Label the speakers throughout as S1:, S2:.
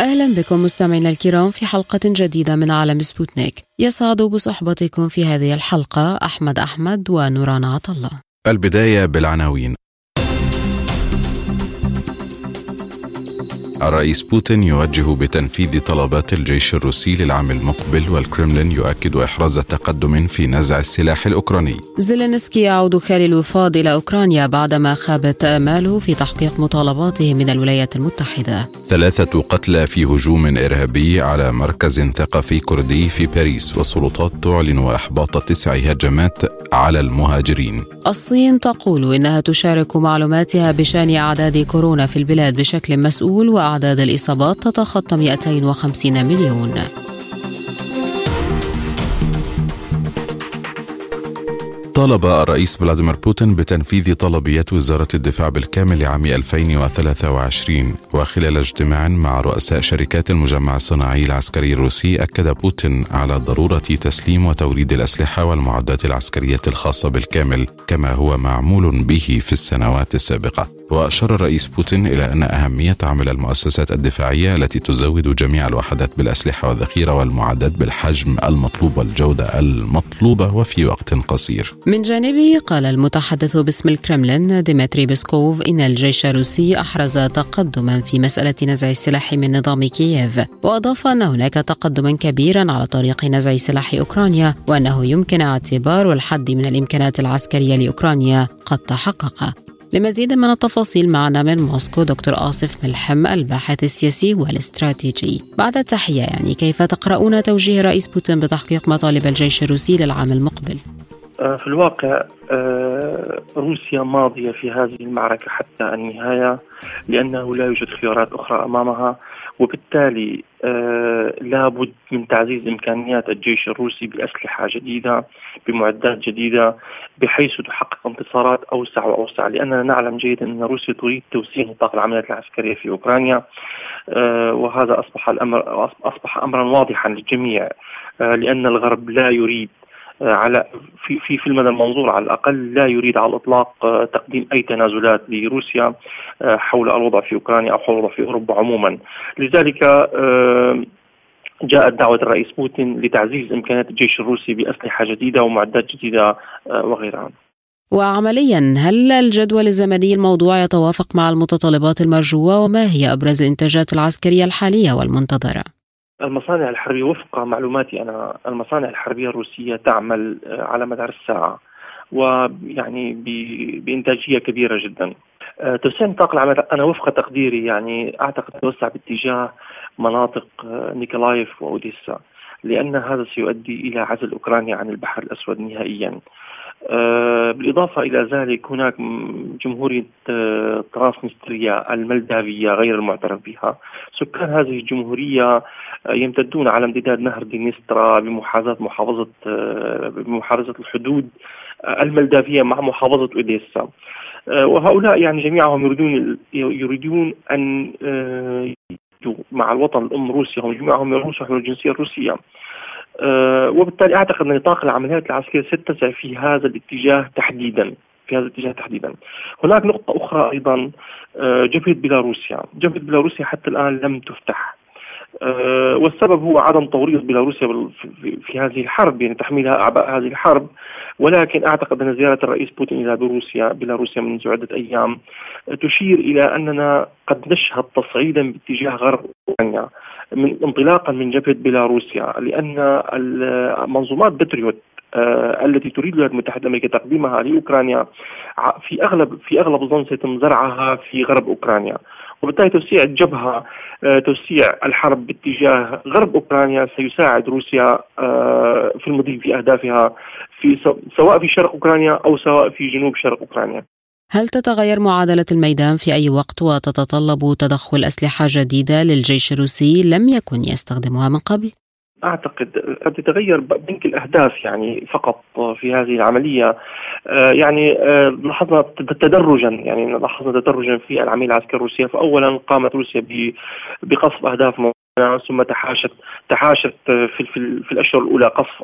S1: أهلا بكم مستمعينا الكرام في حلقة جديدة من عالم سبوتنيك. يسعد بصحبتكم في هذه الحلقة أحمد أحمد ونوران عطلة
S2: البداية بالعناوين. الرئيس بوتين يوجه بتنفيذ طلبات الجيش الروسي للعام المقبل والكرملين يؤكد إحراز تقدم في نزع السلاح الأوكراني.
S1: زيلينسكي يعود خالي الوفاض إلى أوكرانيا بعدما خابت آماله في تحقيق مطالباته من الولايات المتحدة.
S2: ثلاثة قتلى في هجوم إرهابي على مركز ثقافي كردي في باريس والسلطات تعلن إحباط تسع هجمات على المهاجرين.
S1: الصين تقول إنها تشارك معلوماتها بشأن أعداد كورونا في البلاد بشكل مسؤول وأعداد الإصابات تتخطى 250 مليون.
S2: طالب الرئيس فلاديمير بوتين بتنفيذ طلبيات وزارة الدفاع بالكامل لعام 2023 وخلال اجتماع مع رؤساء شركات المجمع الصناعي العسكري الروسي أكد بوتين على ضرورة تسليم وتوريد الأسلحة والمعدات العسكرية الخاصة بالكامل كما هو معمول به في السنوات السابقة. وأشار الرئيس بوتين إلى أن أهمية عمل المؤسسات الدفاعية التي تزود جميع الوحدات بالأسلحة والذخيرة والمعدات بالحجم المطلوب والجودة المطلوبة وفي وقت قصير.
S1: من جانبه قال المتحدث باسم الكرملين ديمتري بيسكوف إن الجيش الروسي أحرز تقدما في مسألة نزع السلاح من نظام كييف وأضاف أن هناك تقدما كبيرا على طريق نزع سلاح أوكرانيا وأنه يمكن اعتبار الحد من الإمكانات العسكرية لأوكرانيا قد تحقق لمزيد من التفاصيل معنا من موسكو دكتور آصف ملحم الباحث السياسي والاستراتيجي بعد التحية يعني كيف تقرؤون توجيه رئيس بوتين بتحقيق مطالب الجيش الروسي للعام المقبل؟
S3: في الواقع روسيا ماضية في هذه المعركة حتى النهاية لأنه لا يوجد خيارات أخرى أمامها وبالتالي لابد من تعزيز إمكانيات الجيش الروسي بأسلحة جديدة بمعدات جديدة بحيث تحقق انتصارات أوسع وأوسع. لأننا نعلم جيدا أن روسيا تريد توسيع نطاق العمليات العسكرية في أوكرانيا وهذا أصبح الأمر أصبح أمرا واضحا للجميع لأن الغرب لا يريد على في في في المدى المنظور على الأقل لا يريد على الإطلاق تقديم أي تنازلات لروسيا حول الوضع في أوكرانيا أو حول الوضع في أوروبا عموما. لذلك جاءت دعوة الرئيس بوتين لتعزيز إمكانيات الجيش الروسي بأسلحة جديدة ومعدات جديدة وغيرها.
S1: وعمليا هل الجدول الزمني الموضوع يتوافق مع المتطلبات المرجوة؟ وما هي أبرز الإنتاجات العسكرية الحالية والمنتظرة؟
S3: المصانع الحربية وفق معلوماتي أنا المصانع الحربية الروسية تعمل على مدار الساعة ويعني بإنتاجية كبيرة جدا. توسيع نطاق العمل أنا وفق تقديري يعني أعتقد توسع باتجاه مناطق نيكولايف وأوديسا لأن هذا سيؤدي إلى عزل أوكرانيا عن البحر الأسود نهائيا. بالإضافة إلى ذلك هناك جمهورية ترانسنستريا المولدافية غير المعترف بها. سكان هذه الجمهورية يمتدون على امتداد نهر دينيسترا بمحاذاة محافظة بمحافظة الحدود الملدافية مع محافظة أوديسا. وهؤلاء يعني جميعهم يريدون يريدون أن مع الوطن الأم روسيا. هم جميعهم يروسوا من الجنسية الروسية. وبالتالي أعتقد أن نطاق العمليات العسكرية ستتسع في هذا الاتجاه تحديدا في هذا الاتجاه تحديدا. هناك نقطة أخرى أيضا أه جبهة بيلاروسيا، جبهة بيلاروسيا حتى الآن لم تفتح. أه والسبب هو عدم توريط بيلاروسيا في, في هذه الحرب يعني تحميلها أعباء هذه الحرب. ولكن أعتقد أن زيارة الرئيس بوتين إلى بيلاروسيا بيلاروسيا منذ عدة أيام تشير إلى أننا قد نشهد تصعيدا باتجاه غرب أوكرانيا من انطلاقا من جبهة بيلاروسيا لأن منظومات بتريوت آه التي تريد الولايات المتحدة الأمريكية تقديمها لأوكرانيا في اغلب في أغلب الظن سيتم زرعها في غرب أوكرانيا. وبالتالي توسيع الجبهة آه توسيع الحرب باتجاه غرب أوكرانيا سيساعد روسيا آه في المضي في أهدافها في سواء في شرق أوكرانيا أو سواء في جنوب شرق أوكرانيا.
S1: هل تتغير معادلة الميدان في أي وقت وتتطلب تدخل أسلحة جديدة للجيش الروسي لم يكن يستخدمها من قبل؟
S3: أعتقد قد يتغير بنك الأهداف يعني فقط في هذه العملية. آه، يعني آه، لاحظنا تدرجا يعني لاحظنا تدرجا في العملية العسكريه الروسيه فاولا قامت روسيا بقصف أهداف ثم تحاشت تحاشت في في, في الأشهر الأولى قصف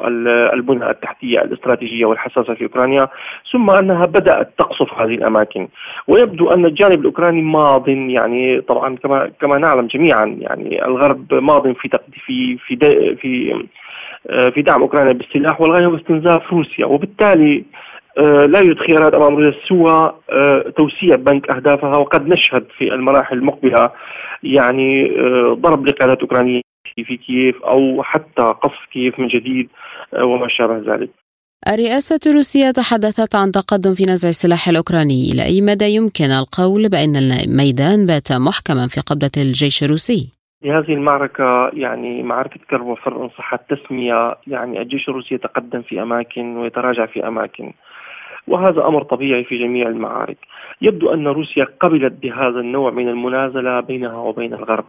S3: البنى التحتية الاستراتيجية والحساسة في أوكرانيا ثم أنها بدأت تقصف هذه الأماكن. ويبدو أن الجانب الأوكراني ماض يعني طبعا كما كما نعلم جميعا يعني الغرب ماض في في في في في دعم أوكرانيا بالسلاح والغاية هو استنزاف روسيا. وبالتالي آه، لا يوجد خيارات روسيا سوى آه، توسيع بنك أهدافها وقد نشهد في المراحل المقبلة يعني آه، ضرب لقيادات أوكرانية في كييف أو حتى قصف كييف من جديد وما شابه ذلك.
S1: الرئاسة الروسية تحدثت عن تقدم في نزع السلاح الأوكراني إلى أي مدى يمكن القول بأن الميدان بات محكما في قبضة الجيش الروسي؟
S3: هذه المعركة يعني معركة كرب وفر إن صح التسمية يعني الجيش الروسي يتقدم في أماكن ويتراجع في أماكن وهذا أمر طبيعي في جميع المعارك. يبدو أن روسيا قبلت بهذا النوع من المنازلة بينها وبين الغرب.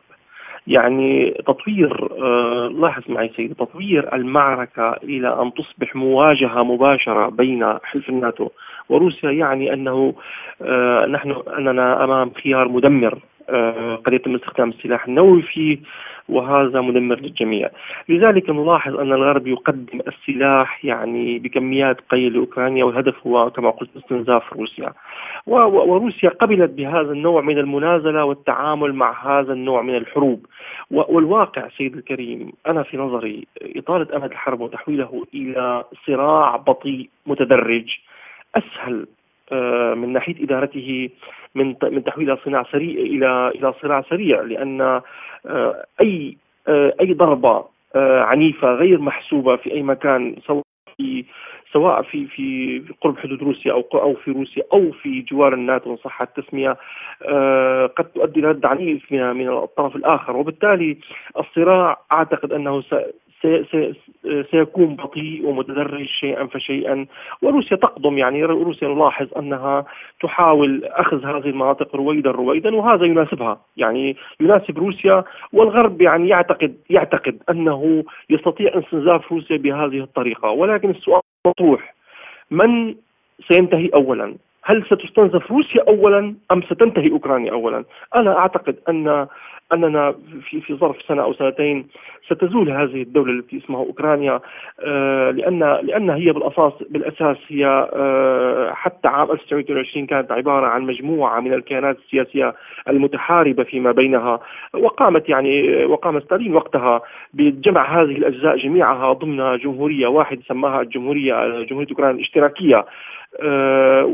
S3: يعني تطوير آه لاحظ معي سيدي تطوير المعركة إلى أن تصبح مواجهة مباشرة بين حلف الناتو وروسيا يعني أنه آه نحن أننا أمام خيار مدمر آه قد يتم استخدام السلاح النووي فيه وهذا مدمر للجميع. لذلك نلاحظ أن الغرب يقدم السلاح يعني بكميات قليلة لأوكرانيا والهدف هو كما قلت استنزاف روسيا. وروسيا قبلت بهذا النوع من المنازلة والتعامل مع هذا النوع من الحروب. والواقع سيد الكريم أنا في نظري إطالة أمد الحرب وتحويله إلى صراع بطيء متدرج أسهل من ناحية إدارته من من تحويل صناع سريع إلى إلى صراع سريع لأن آه، أي آه، أي ضربة عنيفة غير محسوبة في أي مكان سواء في سواء في في قرب حدود روسيا أو أو في روسيا أو في جوار الناتو إن صح التسمية قد تؤدي إلى رد عنيف من من الطرف الآخر. وبالتالي الصراع أعتقد أنه سيكون بطيء ومتدرج شيئا فشيئا. وروسيا تقدم يعني روسيا نلاحظ أنها تحاول أخذ هذه المناطق رويدا رويدا وهذا يناسبها. يعني يناسب روسيا والغرب يعني يعتقد يعتقد أنه يستطيع استنزاف روسيا بهذه الطريقة. ولكن السؤال مطروح. من سينتهي اولا؟ هل ستستنزف روسيا اولا أم ستنتهي أوكرانيا اولا؟ أنا أعتقد أن أننا في في ظرف سنة أو سنتين ستزول هذه الدولة التي اسمها أوكرانيا آه، لأن لأن هي بالاساس بالأساس هي آه، حتى عام 1922 كانت عبارة عن مجموعة من الكيانات السياسية المتحاربة فيما بينها وقامت يعني وقام ستالين وقتها بجمع هذه الأجزاء جميعها ضمن جمهورية واحدة سماها الجمهورية جمهورية أوكرانيا الاشتراكية. آه،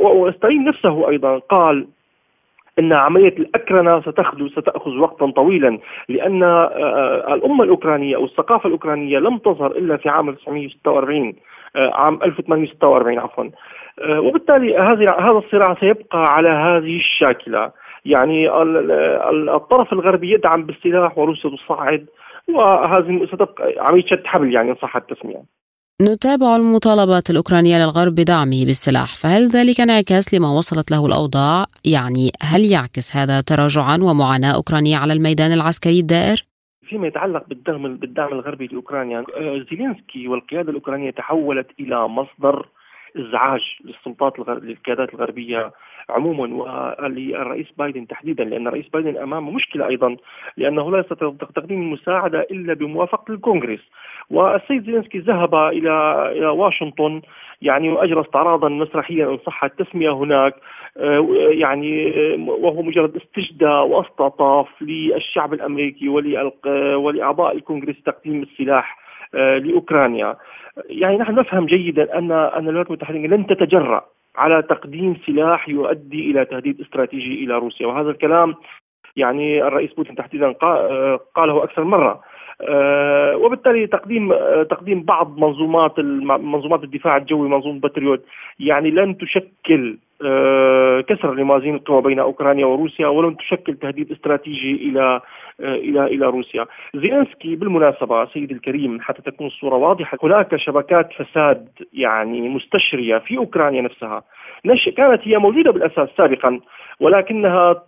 S3: وستالين نفسه أيضا قال إن عملية الأكرنة ستاخذ ستأخذ وقتا طويلا لأن آه، الأمة الأوكرانية أو الثقافة الأوكرانية لم تظهر إلا في عام 1946 آه، عام 1846 عفوا. وبالتالي هذه هذا الصراع سيبقى على هذه الشاكلة. يعني الطرف الغربي يدعم بالسلاح وروسيا تصعد وهذه ستبقى عملية شد حبل يعني إن صح التسمية.
S1: نتابع المطالبات الأوكرانية للغرب بدعمه بالسلاح فهل ذلك انعكاس لما وصلت له الأوضاع؟ يعني هل يعكس هذا تراجعا ومعاناة أوكرانية على الميدان العسكري الدائر؟
S3: فيما يتعلق بالدعم بالدعم الغربي لأوكرانيا آه، زيلينسكي والقيادة الأوكرانية تحولت إلى مصدر إزعاج للسلطات الغرب للقيادات الغربية عموما وللرئيس بايدن تحديدا لأن الرئيس بايدن أمامه مشكلة أيضا لأنه لا يستطيع تقديم المساعدة إلا بموافقة الكونغرس والسيد زيلينسكي ذهب إلى إلى واشنطن يعني واجرى استعراضا مسرحيا ان صح التسميه هناك آه، يعني آه، وهو مجرد استجداء واستعطاف للشعب الأمريكي ولأعضاء الكونغرس تقديم السلاح آه، لأوكرانيا. يعني نحن نفهم جيدا ان أن الولايات المتحدة لن تتجرأ على تقديم سلاح يؤدي إلى تهديد استراتيجي إلى روسيا. وهذا الكلام يعني الرئيس بوتين تحديدا قاله أكثر مرة. وبالتالي تقديم آه، تقديم بعض منظومات منظومات الدفاع الجوي منظومة باتريوت يعني لن تشكل آه، كسر لموازين القوى بين أوكرانيا وروسيا ولن تشكل تهديد استراتيجي إلى إلى إلى روسيا. زيلينسكي بالمناسبة سيدي الكريم حتى تكون الصورة واضحة هناك شبكات فساد يعني مستشرية في أوكرانيا نفسها. كانت هي موجودة بالأساس سابقا ولكنها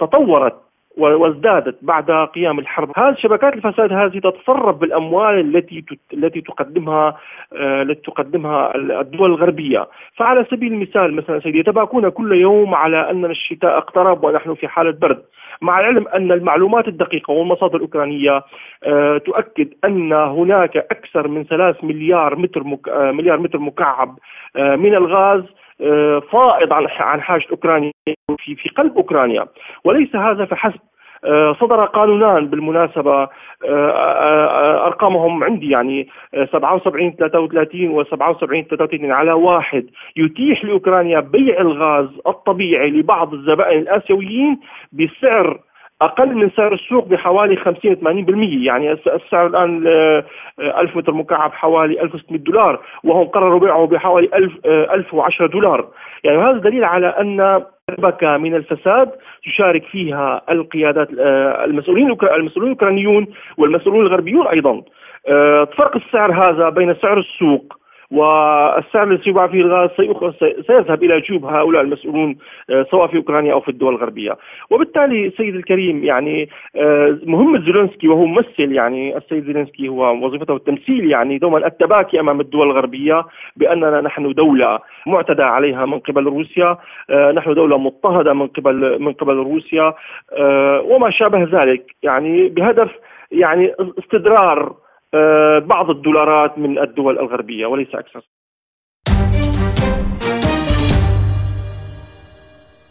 S3: تطورت وازدادت بعد قيام الحرب هذه شبكات الفساد هذه تتصرف بالأموال التي التي تقدمها آه، التي تقدمها الدول الغربية فعلى سبيل المثال مثلا سيدي يتباكون كل يوم على أن الشتاء اقترب ونحن في حالة برد مع العلم أن المعلومات الدقيقة والمصادر الأوكرانية آه، تؤكد أن هناك أكثر من 3 مليار متر. آه، مليار متر مكعب من الغاز فائض عن عن حاجة أوكرانيا في في قلب أوكرانيا. وليس هذا فحسب. آه، صدر قانونان بالمناسبة. آه، آه، أرقامهم عندي يعني 77 33 و 77 33 على واحد. يتيح لأوكرانيا بيع الغاز الطبيعي لبعض الزبائن الآسيويين بسعر أقل من سعر السوق بحوالي 50 80% يعني السعر الآن 1000 متر مكعب حوالي 1600 دولار وهم قرروا بيعه بحوالي 1000 1010 دولار. يعني هذا دليل على أن شبكه من الفساد تشارك فيها القيادات آه، المسؤولين المسؤولين الأوكرانيون والمسؤولون الغربيون أيضا. آه، فرق السعر هذا بين سعر السوق والسعر الذي سيباع فيه الغاز سيذهب إلى جيوب هؤلاء المسؤولون آه، سواء في أوكرانيا أو في الدول الغربية، وبالتالي سيد الكريم يعني آه، مهمه زيلينسكي وهو ممثل يعني السيد زيلينسكي هو وظيفته التمثيل يعني دوما التباكي أمام الدول الغربية بأننا نحن دولة معتدى عليها من قبل روسيا، آه، نحن دولة مضطهدة من قبل من قبل روسيا وما شابه ذلك. يعني بهدف يعني استدرار بعض الدولارات من الدول الغربية وليس أكثر.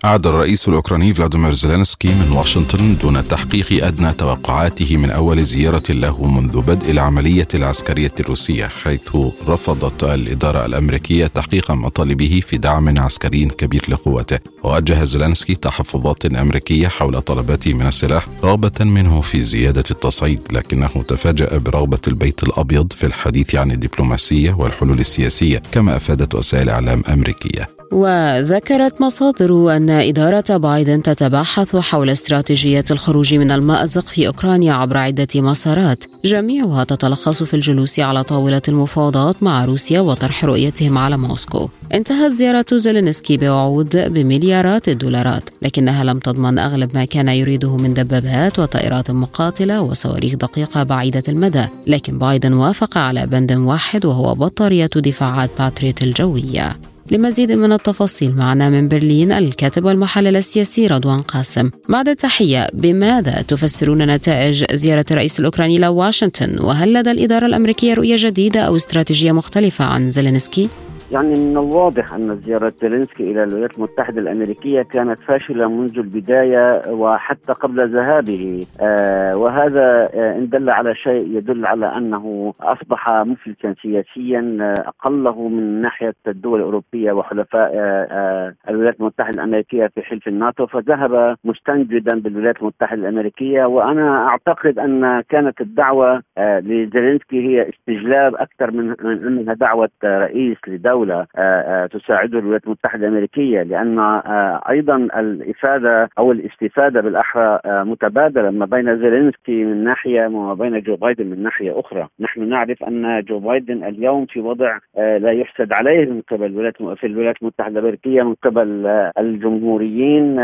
S2: عاد الرئيس الأوكراني فلاديمير زيلينسكي من واشنطن دون تحقيق أدنى توقعاته من أول زيارة له منذ بدء العملية العسكرية الروسية حيث رفضت الإدارة الأمريكية تحقيق مطالبه في دعم عسكري كبير لقوته. ووجه زيلينسكي تحفظات أمريكية حول طلباته من السلاح رغبة منه في زيادة التصعيد لكنه تفاجأ برغبة البيت الأبيض في الحديث عن الدبلوماسية والحلول السياسية كما أفادت وسائل إعلام أمريكية.
S1: وذكرت مصادر أن إدارة بايدن تتباحث حول استراتيجية الخروج من المأزق في أوكرانيا عبر عدة مسارات. جميعها تتلخص في الجلوس على طاولة المفاوضات مع روسيا وطرح رؤيتهم على موسكو. انتهت زيارة زيلينسكي بوعود بمليارات الدولارات لكنها لم تضمن أغلب ما كان يريده من دبابات وطائرات مقاتلة وصواريخ دقيقة بعيدة المدى. لكن بايدن وافق على بند واحد وهو بطارية دفاعات باتريت الجوية. لمزيد من التفاصيل معنا من برلين الكاتب والمحلل السياسي رضوان قاسم بعد التحية بماذا تفسرون نتائج زيارة الرئيس الأوكراني لواشنطن وهل لدى الإدارة الأمريكية رؤية جديدة أو استراتيجية مختلفة عن زيلينسكي؟
S4: يعني من الواضح أن زيارة زيلينسكي إلى الولايات المتحدة الأمريكية كانت فاشلة منذ البداية وحتى قبل ذهابه. آه وهذا آه إن دل على شيء يدل على أنه أصبح مفلسا سياسيا آه أقله من ناحية الدول الأوروبية وحلفاء الولايات المتحدة الأمريكية في حلف الناتو. فذهب مستنجدا بالولايات المتحدة الأمريكية. وأنا أعتقد أن كانت الدعوة لزيلينسكي هي استجلاب أكثر من أنها دعوة رئيس لدولة دولة آه، آه، تساعده الولايات المتحدة الأمريكية لأن آه، أيضا الإفادة أو الاستفادة بالأحرى متبادلة ما بين زيلينسكي من ناحية وما بين جو بايدن من ناحية أخرى. نحن نعرف أن جو بايدن اليوم في وضع لا يحسد عليه من قبل الولايات في الولايات المتحدة الأمريكية من قبل الجمهوريين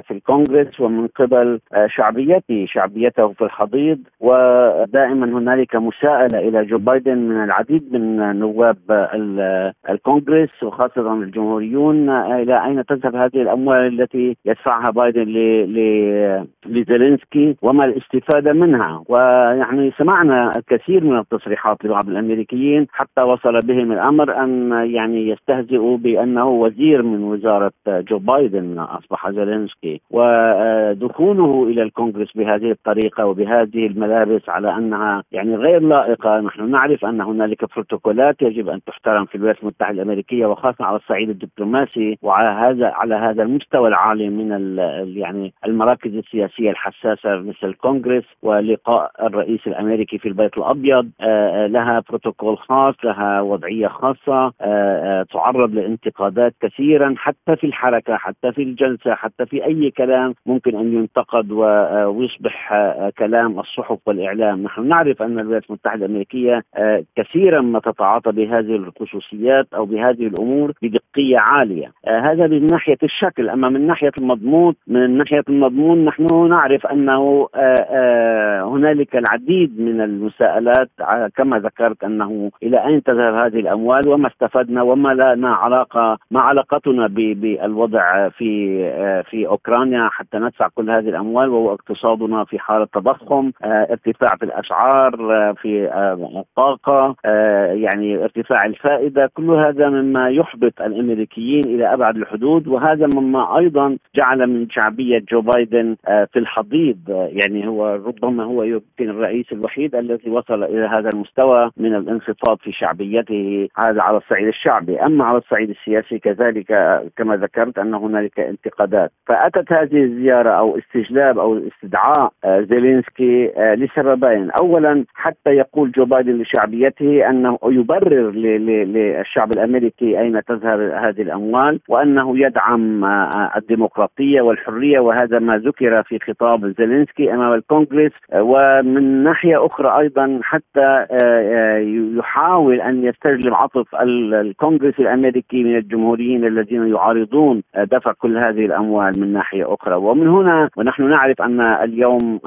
S4: في الكونغرس ومن قبل شعبيته شعبيته في الحضيض. ودائما هنالك مساءلة إلى جو بايدن من العديد من نواب الكونغرس وخاصة الجمهوريون إلى أين تذهب هذه الأموال التي يدفعها بايدن لزيلينسكي؟ وما الاستفادة منها؟ ويعني سمعنا الكثير من التصريحات لبعض الأمريكيين حتى وصل بهم الأمر أن يعني يستهزئوا بأنه وزير من وزارة جو بايدن أصبح زيلينسكي. ودخوله إلى الكونغرس بهذه الطريقة وبهذه الملابس على أنها يعني غير لائقة. نحن نعرف أن هنالك بروتوكولات يجب أن تحترم في الولايات المتحدة الأمريكية وخاصة على الصعيد الدبلوماسي وعلى هذا على هذا المستوى العالي من يعني المراكز السياسية الحساسة مثل الكونغرس ولقاء الرئيس الأمريكي في البيت الأبيض. آه، آه، لها بروتوكول خاص لها وضعية خاصة آه، تعرض لانتقادات كثيرا حتى في الحركة حتى في الجلسة حتى في أي كلام ممكن أن ينتقد ويصبح كلام الصحف والإعلام. نحن نعرف أن الولايات المتحدة الأمريكية كثيرا ما تتعاطى بهذه الخصوصيات. أو بهذه الأمور بدقية عالية. آه هذا من ناحية الشكل. أما من ناحية المضمون من ناحية المضمون نحن نعرف أنه آه آه هنالك العديد من المساءلات كما ذكرت أنه إلى أين تذهب هذه الأموال وما استفدنا وما لنا علاقه ما علاقتنا بالوضع في في أوكرانيا حتى ندفع كل هذه الأموال وهو اقتصادنا في حاله تضخم ارتفاع في الأسعار في الطاقة يعني ارتفاع الفائدة. كل هذا مما يحبط الأمريكيين إلى أبعد الحدود وهذا مما أيضا جعل من شعبية جو بايدن آه في الحضيض آه يعني هو ربما هو يمكن الرئيس الوحيد الذي وصل إلى هذا المستوى من الانخفاض في شعبيته هذا على الصعيد الشعبي. أما على الصعيد السياسي كذلك كما ذكرت أن هنالك انتقادات. فأتت هذه الزيارة أو استجلاب أو استدعاء زيلينسكي لسببين. اولا حتى يقول جو بايدن لشعبيته أنه يبرر للشعب الأمريكي أين تذهب هذه الأموال وأنه يدعم الديمقراطية والحرية وهذا ما ذكر في خطاب زيلينسكي أمام الكونغرس. ومن ناحية أخرى أيضا حتى يحاول أن يستجلب عطف الكونغرس الأمريكي من الجمهوريين الذين يعارضون دفع كل هذه الأموال من ناحية أخرى. ومن هنا ونحن نعرف أن اليوم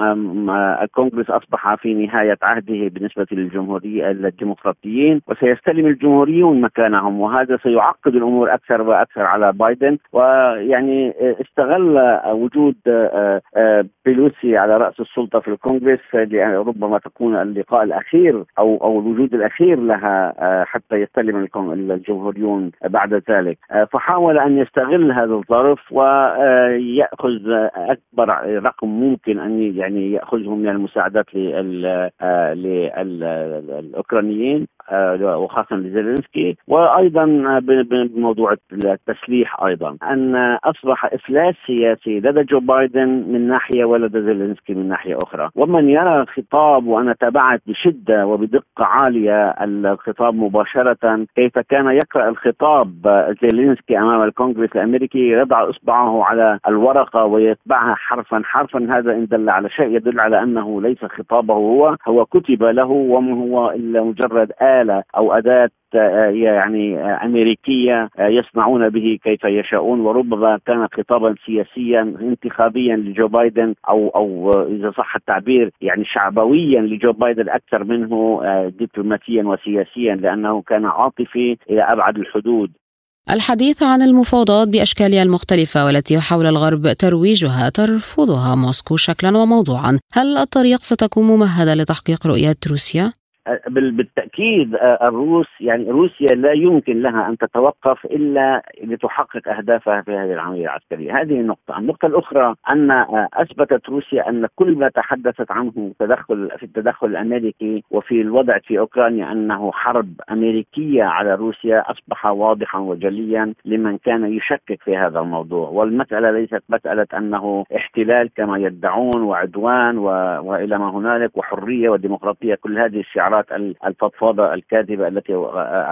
S4: الكونغرس أصبح في نهاية عهده بالنسبة للجمهوريه الديمقراطيين وسيستلم الجمهوريون مكانهم وهذا سيعقد الأمور أكثر وأكثر على بايدن. ويعني استغل وجود بيلوسي على رأس السلطة في الكونغرس ربما تكون اللقاء الأخير أو أو الوجود الأخير لها حتى يستلم الجمهوريون بعد ذلك. فحاول أن يستغل هذا الظرف ويأخذ أكبر رقم ممكن أن يعني يأخذه من المساعدات للاوكرانيين وخاصة لزيلينسكي. وأيضا بموضوع التسليح أيضا. أن أصبح إفلاس سياسي لدى جو بايدن من ناحية ولدى زيلينسكي من ناحية أخرى. ومن يرى الخطاب وأنا تابعت بشدة وبدقة عالية الخطاب مباشرة كيف كان يقرأ الخطاب زيلينسكي أمام الكونغرس الأمريكي يضع إصبعه على الورقة ويتبعها حرفا حرفا. هذا إن دل على شيء يدل على أنه ليس خطابه هو هو كتب له وما هو إلا مجرد آلة أو أداة يعني أمريكية يصنعون به كيف يشاءون وربما كان خطابا سياسيا انتخابيا لجو بايدن أو أو إذا صح التعبير يعني شعبويا لجو بايدن أكثر منه دبلوماسيا وسياسيا لأنه كان عاطفي إلى أبعد الحدود
S1: الحديث عن المفاوضات باشكالها المختلفة والتي يحاول الغرب ترويجها ترفضها موسكو شكلا وموضوعا، هل الطريق ستكون ممهدة لتحقيق رؤية روسيا؟
S4: بالتأكيد الروس يعني روسيا لا يمكن لها أن تتوقف إلا لتحقق أهدافها في هذه العملية العسكرية، هذه النقطه، النقطة الأخرى أن أثبتت روسيا أن كل ما تحدثت عنه تدخل في التدخل الأمريكي وفي الوضع في أوكرانيا أنه حرب أمريكية على روسيا أصبح واضحا وجليا لمن كان يشكك في هذا الموضوع، والمسألة ليست مسألة أنه احتلال كما يدعون وعدوان. وإلى ما هنالك وحرية وديمقراطية. كل هذه الشعارات الفضفاضه الكاذبه التي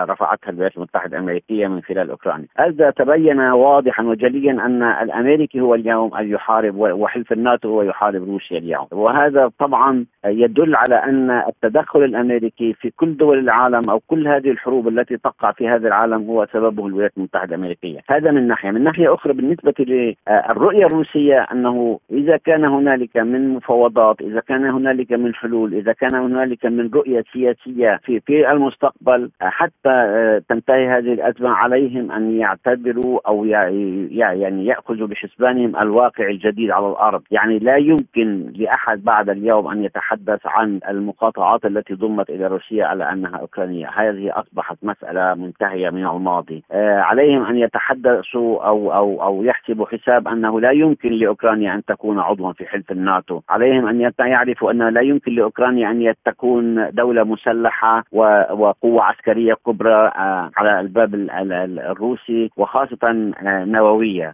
S4: رفعتها الولايات المتحده الامريكيه من خلال اوكرانيا. هذا تبين واضحا وجليا أن الأمريكي هو اليوم يحارب وحلف الناتو هو يحارب روسيا اليوم، وهذا طبعا يدل على أن التدخل الأمريكي في كل دول العالم أو كل هذه الحروب التي تقع في هذا العالم هو سببه الولايات المتحده الأمريكية، هذا من ناحية، من ناحية أخرى بالنسبة للرؤيه الروسية أنه إذا كان هنالك من مفاوضات، إذا كان هنالك من حلول، إذا كان هنالك من رؤية سياسيه في في المستقبل حتى تنتهي هذه الأزمة عليهم أن يعتبروا أو يعني يأخذوا بحسبانهم الواقع الجديد على الأرض، يعني لا يمكن لأحد بعد اليوم أن يتحدث عن المقاطعات التي ضمت إلى روسيا على أنها أوكرانية، هذه أصبحت مسألة منتهية من الماضي، عليهم أن يتحدثوا أو أو أو يحسبوا حساب أنه لا يمكن لأوكرانيا أن تكون عضوا في حلف الناتو، عليهم أن يعرفوا ان لا يمكن لأوكرانيا أن تكون دولة مسلحة وقوة عسكرية كبرى على الباب الروسي وخاصة نووية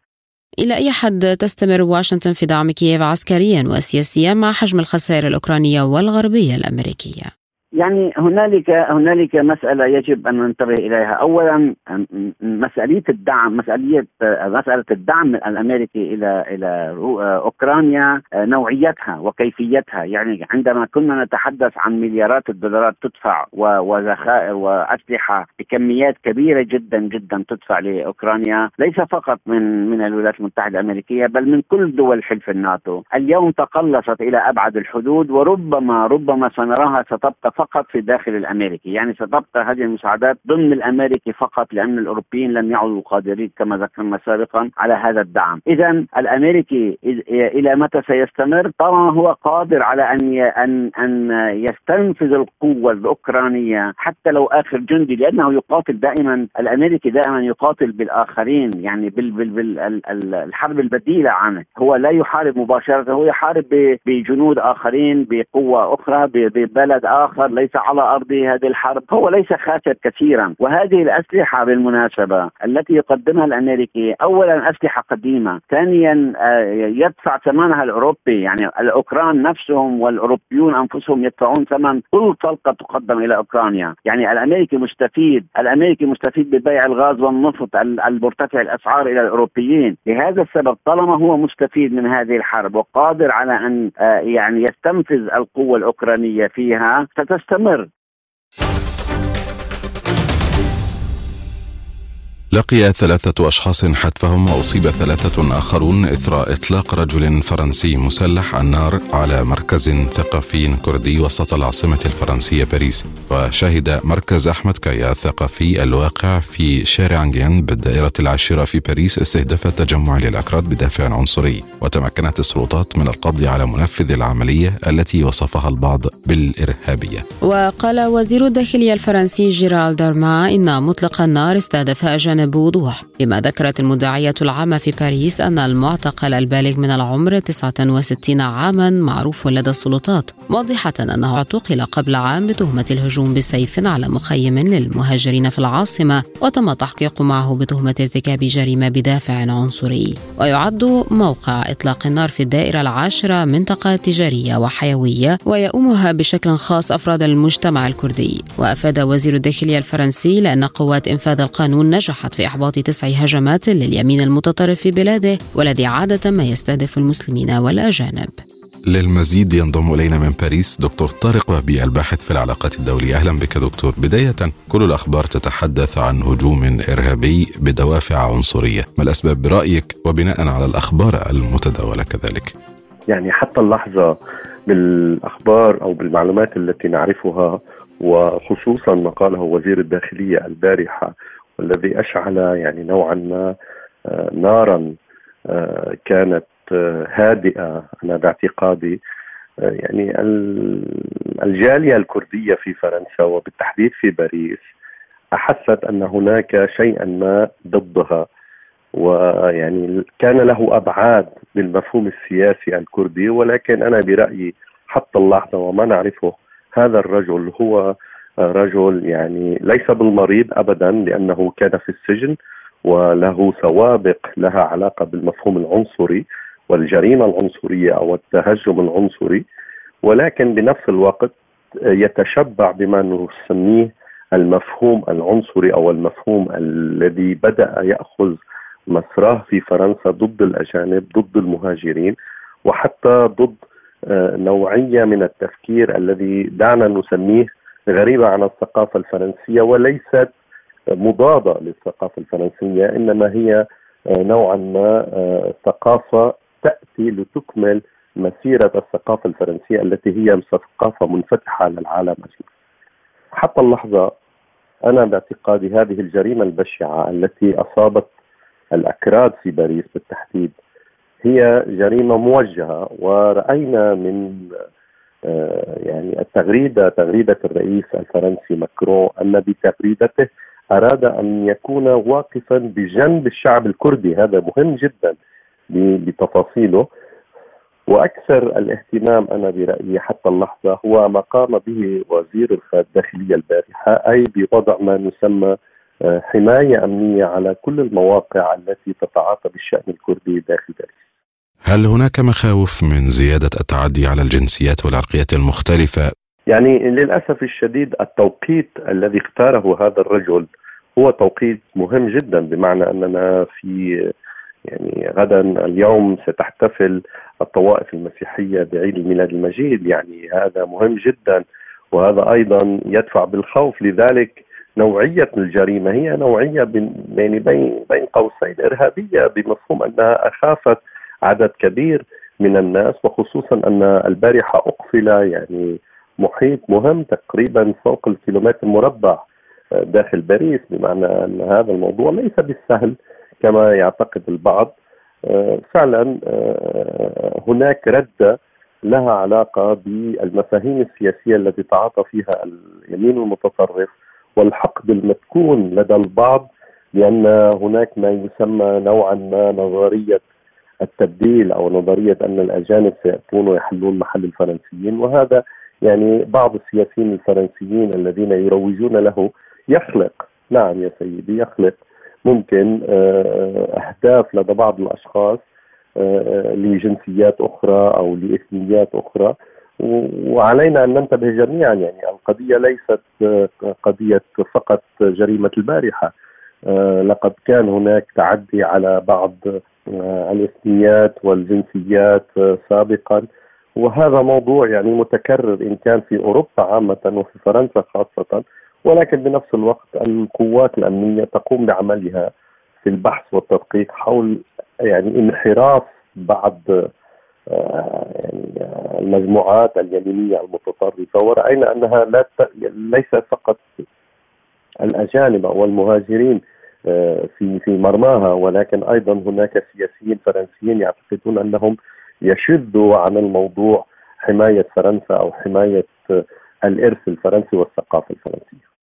S1: إلى أي حد تستمر واشنطن في دعم كييف عسكريا وسياسيا مع حجم الخسائر الأوكرانية والغربية الأمريكية؟
S4: يعني هنالك هنالك مسألة يجب أن ننتبه إليها، أولا مسألية الدعم مسألية مسألة الدعم الأمريكي إلى إلى أوكرانيا نوعيتها وكيفيتها، يعني عندما كنا نتحدث عن مليارات الدولارات تدفع وذخائر وأسلحة بكميات كبيرة جدا جدا تدفع لأوكرانيا، ليس فقط من من الولايات المتحدة الأمريكية بل من كل دول حلف الناتو، اليوم تقلصت إلى أبعد الحدود وربما ربما سنراها ستبقى فقط في الداخل الأمريكي، يعني ستبقى هذه المساعدات ضمن الأمريكي فقط لأن الأوروبيين لم يعدوا قادرين كما ذكرنا سابقا على هذا الدعم، اذا الأمريكي إلى متى سيستمر؟ طبعا هو قادر على أن ان أن يستنفذ القوة الأوكرانية حتى لو آخر جندي لأنه يقاتل دائما الأمريكي دائما يقاتل بالآخرين يعني بال بال بالحرب البديلة عنه، هو لا يحارب مباشرة هو يحارب بجنود آخرين بقوة أخرى ببلد آخر. ليس على ارض هذه الحرب هو ليس خاسر كثيرا. وهذه الأسلحة بالمناسبة التي يقدمها الأمريكي اولا أسلحة قديمة ثانيا آه، يدفع ثمنها الأوروبي. يعني الأوكران نفسهم والأوروبيون أنفسهم يدفعون ثمن كل طلقة تقدم إلى أوكرانيا. يعني الأمريكي مستفيد الأمريكي مستفيد ببيع الغاز والنفط المرتفع الأسعار إلى الأوروبيين. لهذا السبب طالما هو مستفيد من هذه الحرب وقادر على أن آه، يعني يستنفذ القوة الأوكرانية فيها ستستمر
S2: لقي ثلاثة أشخاص حتفهم وأصيب ثلاثة آخرون إثر إطلاق رجل فرنسي مسلح النار على مركز ثقافي كردي وسط العاصمة الفرنسية باريس. وشهد مركز أحمد كايا الثقافي الواقع في شارع جين بالدائرة العاشرة في باريس استهداف التجمع للأكراد بدافع عنصري. وتمكنت السلطات من القبض على منفذ العملية التي وصفها البعض بالإرهابية.
S1: وقال وزير الداخلية الفرنسي جيرال دارما إن مطلق النار استهدف أجانب بوضوح. فيما ذكرت المدعية العامة في باريس أن المعتقل البالغ من العمر 69 عاما معروف لدى السلطات موضحة أنه اعتقل قبل عام بتهمة الهجوم بسيف على مخيم للمهاجرين في العاصمة وتم تحقيق معه بتهمة ارتكاب جريمة بدافع عنصري. ويعد موقع إطلاق النار في الدائرة العاشرة منطقة تجارية وحيوية ويؤمها بشكل خاص أفراد المجتمع الكردي. وأفاد وزير الداخلية الفرنسي لأن قوات إنفاذ القانون نجحت في إحباط تسع هجمات لليمين المتطرف في بلاده والذي عادة ما يستهدف المسلمين والأجانب.
S2: للمزيد ينضم إلينا من باريس دكتور طارق وهبي الباحث في العلاقات الدولية. أهلا بك دكتور. بداية كل الأخبار تتحدث عن هجوم إرهابي بدوافع عنصرية. ما الأسباب برأيك؟ وبناء على الأخبار المتداولة كذلك.
S5: يعني حتى اللحظة بالأخبار أو بالمعلومات التي نعرفها وخصوصا ما قاله وزير الداخلية البارحة والذي أشعل يعني نوعا ما آه، نارا آه، كانت آه، هادئة. أنا باعتقادي يعني الجالية الكردية في فرنسا وبالتحديد في باريس أحست أن هناك شيئا ما ضدها. ويعني كان له أبعاد بالمفهوم السياسي الكردي ولكن أنا برأيي حتى اللحظة وما نعرفه هذا الرجل هو رجل يعني ليس بالمريض ابدا لأنه كان في السجن وله سوابق لها علاقة بالمفهوم العنصري والجريمة العنصرية أو التهجم العنصري. ولكن بنفس الوقت يتشبع بما نسميه المفهوم العنصري أو المفهوم الذي بدأ يأخذ مسراه في فرنسا ضد الأجانب ضد المهاجرين وحتى ضد آه، نوعية من التفكير الذي دعنا نسميه غريبة عن الثقافة الفرنسية وليست مضادة للثقافة الفرنسية إنما هي آه، نوعا ما آه، ثقافة تأتي لتكمل مسيرة الثقافة الفرنسية التي هي ثقافة منفتحة على العالم أجمع حتى اللحظة أنا باعتقادي هذه الجريمة البشعة التي أصابت الأكراد في باريس بالتحديد هي جريمة موجهة ورأينا من يعني التغريدة تغريدة الرئيس الفرنسي ماكرون أن بتغريدته أراد أن يكون واقفا بجنب الشعب الكردي هذا مهم جدا بتفاصيله وأكثر الاهتمام أنا برأيي حتى اللحظة هو ما قام به وزير الداخلية البارحة أي بوضع ما يسمى آه، حماية أمنية على كل المواقع التي تتعاطى بالشأن الكردي داخل باريس.
S2: هل هناك مخاوف من زيادة التعدي على الجنسيات والعرقيات المختلفة؟
S5: يعني للأسف الشديد التوقيت الذي اختاره هذا الرجل هو توقيت مهم جدا بمعنى أننا في يعني غدا اليوم ستحتفل الطوائف المسيحية بعيد الميلاد المجيد. يعني هذا مهم جدا وهذا أيضا يدفع بالخوف. لذلك نوعية الجريمة هي نوعية بين يعني بين بين قوسين إرهابية بمفهوم أنها أخافت عدد كبير من الناس وخصوصا أن البارحة أقفل يعني محيط مهم تقريبا فوق الكيلومتر المربع آه، داخل باريس بمعنى أن هذا الموضوع ليس بالسهل كما يعتقد البعض. آه، فعلا آه، هناك رده لها علاقة بالمفاهيم السياسية التي تعاطى فيها اليمين المتطرف والحقد المسكون لدى البعض لأن هناك ما يسمى نوعا ما نظرية التبديل أو نظرية أن الأجانب سيأتون ويحلون محل الفرنسيين وهذا يعني بعض السياسيين الفرنسيين الذين يروجون له يخلق نعم يا سيدي يخلق ممكن آه، أهداف لدى بعض الأشخاص آه، لجنسيات أخرى أو لإثنيات أخرى. وعلينا أن ننتبه جميعا يعني القضية ليست آه، قضية فقط جريمة البارحة. لقد كان هناك تعدي على بعض الإثنيات والجنسيات سابقا. وهذا موضوع يعني متكرر إن كان في أوروبا عامة وفي فرنسا خاصة. ولكن بنفس الوقت القوات الأمنية تقوم بعملها في البحث والتدقيق حول يعني انحراف بعض آه، يعني المجموعات اليمينية المتطرفة. ورأينا أنها لا ليس فقط الأجانب أو المهاجرين آه، في في مرماها ولكن أيضا هناك سياسيين فرنسيين يعتقدون أنهم يشدوا عن الموضوع حماية فرنسا أو حماية الإرث الفرنسي والثقافة الفرنسية.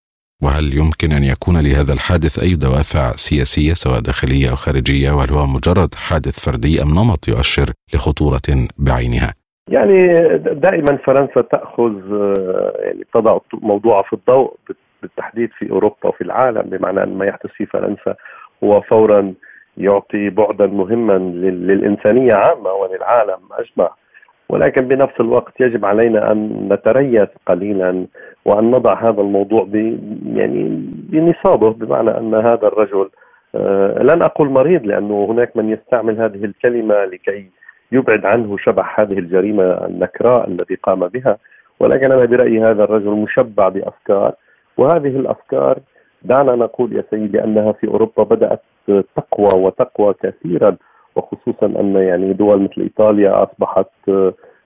S2: وهل يمكن أن يكون لهذا الحادث أي دوافع سياسية سواء داخلية أو خارجية وهل هو مجرد حادث فردي أم نمط يؤشر لخطورة بعينها؟
S5: يعني دائما فرنسا تأخذ يعني تضع موضوعها في الضوء بالتحديد في أوروبا وفي العالم بمعنى أن ما يحدث في فرنسا هو فورا يعطي بعدا مهما للإنسانية عامة وللعالم أجمع. ولكن بنفس الوقت يجب علينا أن نتريث قليلا وأن نضع هذا الموضوع ب يعني بنصابه بمعنى أن هذا الرجل آه لن أقول مريض لأنه هناك من يستعمل هذه الكلمة لكي يبعد عنه شبح هذه الجريمة النكراء الذي قام بها. ولكن أنا برأيي هذا الرجل مشبع بأفكار وهذه الأفكار دعنا نقول يا سيدي أنها في أوروبا بدأت تقوى وتقوى كثيرا وخصوصا أن يعني دول مثل إيطاليا أصبحت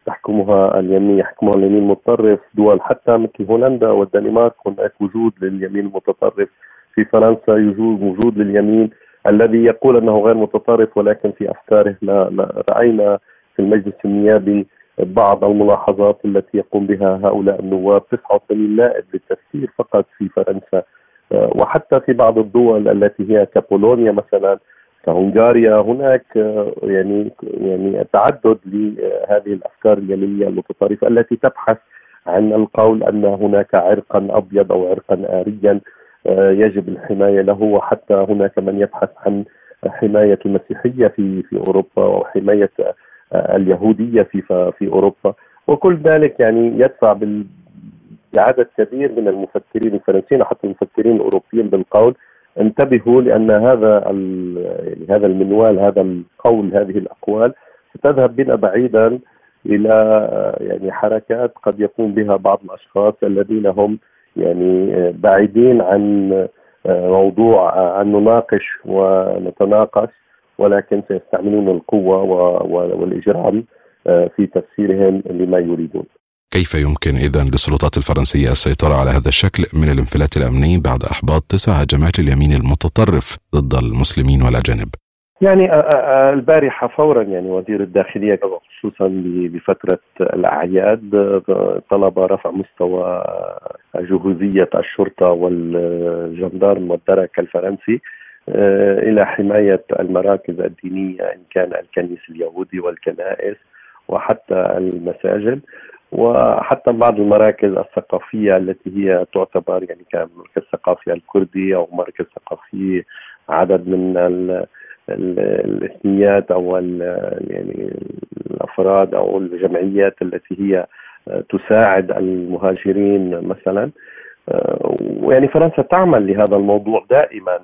S5: تحكمها اليمين يحكمها اليمين المتطرف دول حتى مثل هولندا والدنمارك هناك وجود لليمين المتطرف في فرنسا يوجد وجود لليمين الذي يقول أنه غير متطرف ولكن في أفكاره لا, لا رأينا في المجلس النيابي بعض الملاحظات التي يقوم بها هؤلاء النواب 89 نائب للتفسير فقط في فرنسا. آه، وحتى في بعض الدول التي هي كبولونيا مثلا كهنغاريا هناك آه، يعني يعني تعدد لهذه الأفكار اليمينية المتطرفة التي تبحث عن القول أن هناك عرقا أبيض أو عرقا اريا آه، يجب الحماية له. وحتى هناك من يبحث عن حماية المسيحية في في أوروبا وحماية اليهودية في في أوروبا. وكل ذلك يعني يدفع بال لعدد كبير من المفكرين الفرنسيين وحتى المفكرين الأوروبيين بالقول انتبهوا لأن هذا يعني هذا المنوال هذا القول هذه الأقوال ستذهب بنا بعيدا إلى يعني حركات قد يقوم بها بعض الأشخاص الذين هم يعني بعيدين عن موضوع أن نناقش ونتناقش. ولكن سيستعملون القوة والإجرام في تفسيرهم لما يريدون.
S2: كيف يمكن إذا للسلطات الفرنسية السيطرة على هذا الشكل من الانفلات الأمني بعد إحباط تسع هجمات اليمين المتطرف ضد المسلمين والأجانب؟
S5: يعني البارحة فورا يعني وزير الداخلية خصوصا بفترة الأعياد طلب رفع مستوى جهوزية الشرطة والجندارم والدرك الفرنسي إلى حماية المراكز الدينية إن كان الكنيس اليهودي والكنائس وحتى المساجد وحتى بعض المراكز الثقافية التي هي تعتبر يعني كمركز ثقافي الكردي أو مركز ثقافي عدد من الإثنيات أو يعني الأفراد أو الجمعيات التي هي تساعد المهاجرين مثلا. ويعني فرنسا تعمل لهذا الموضوع دائما.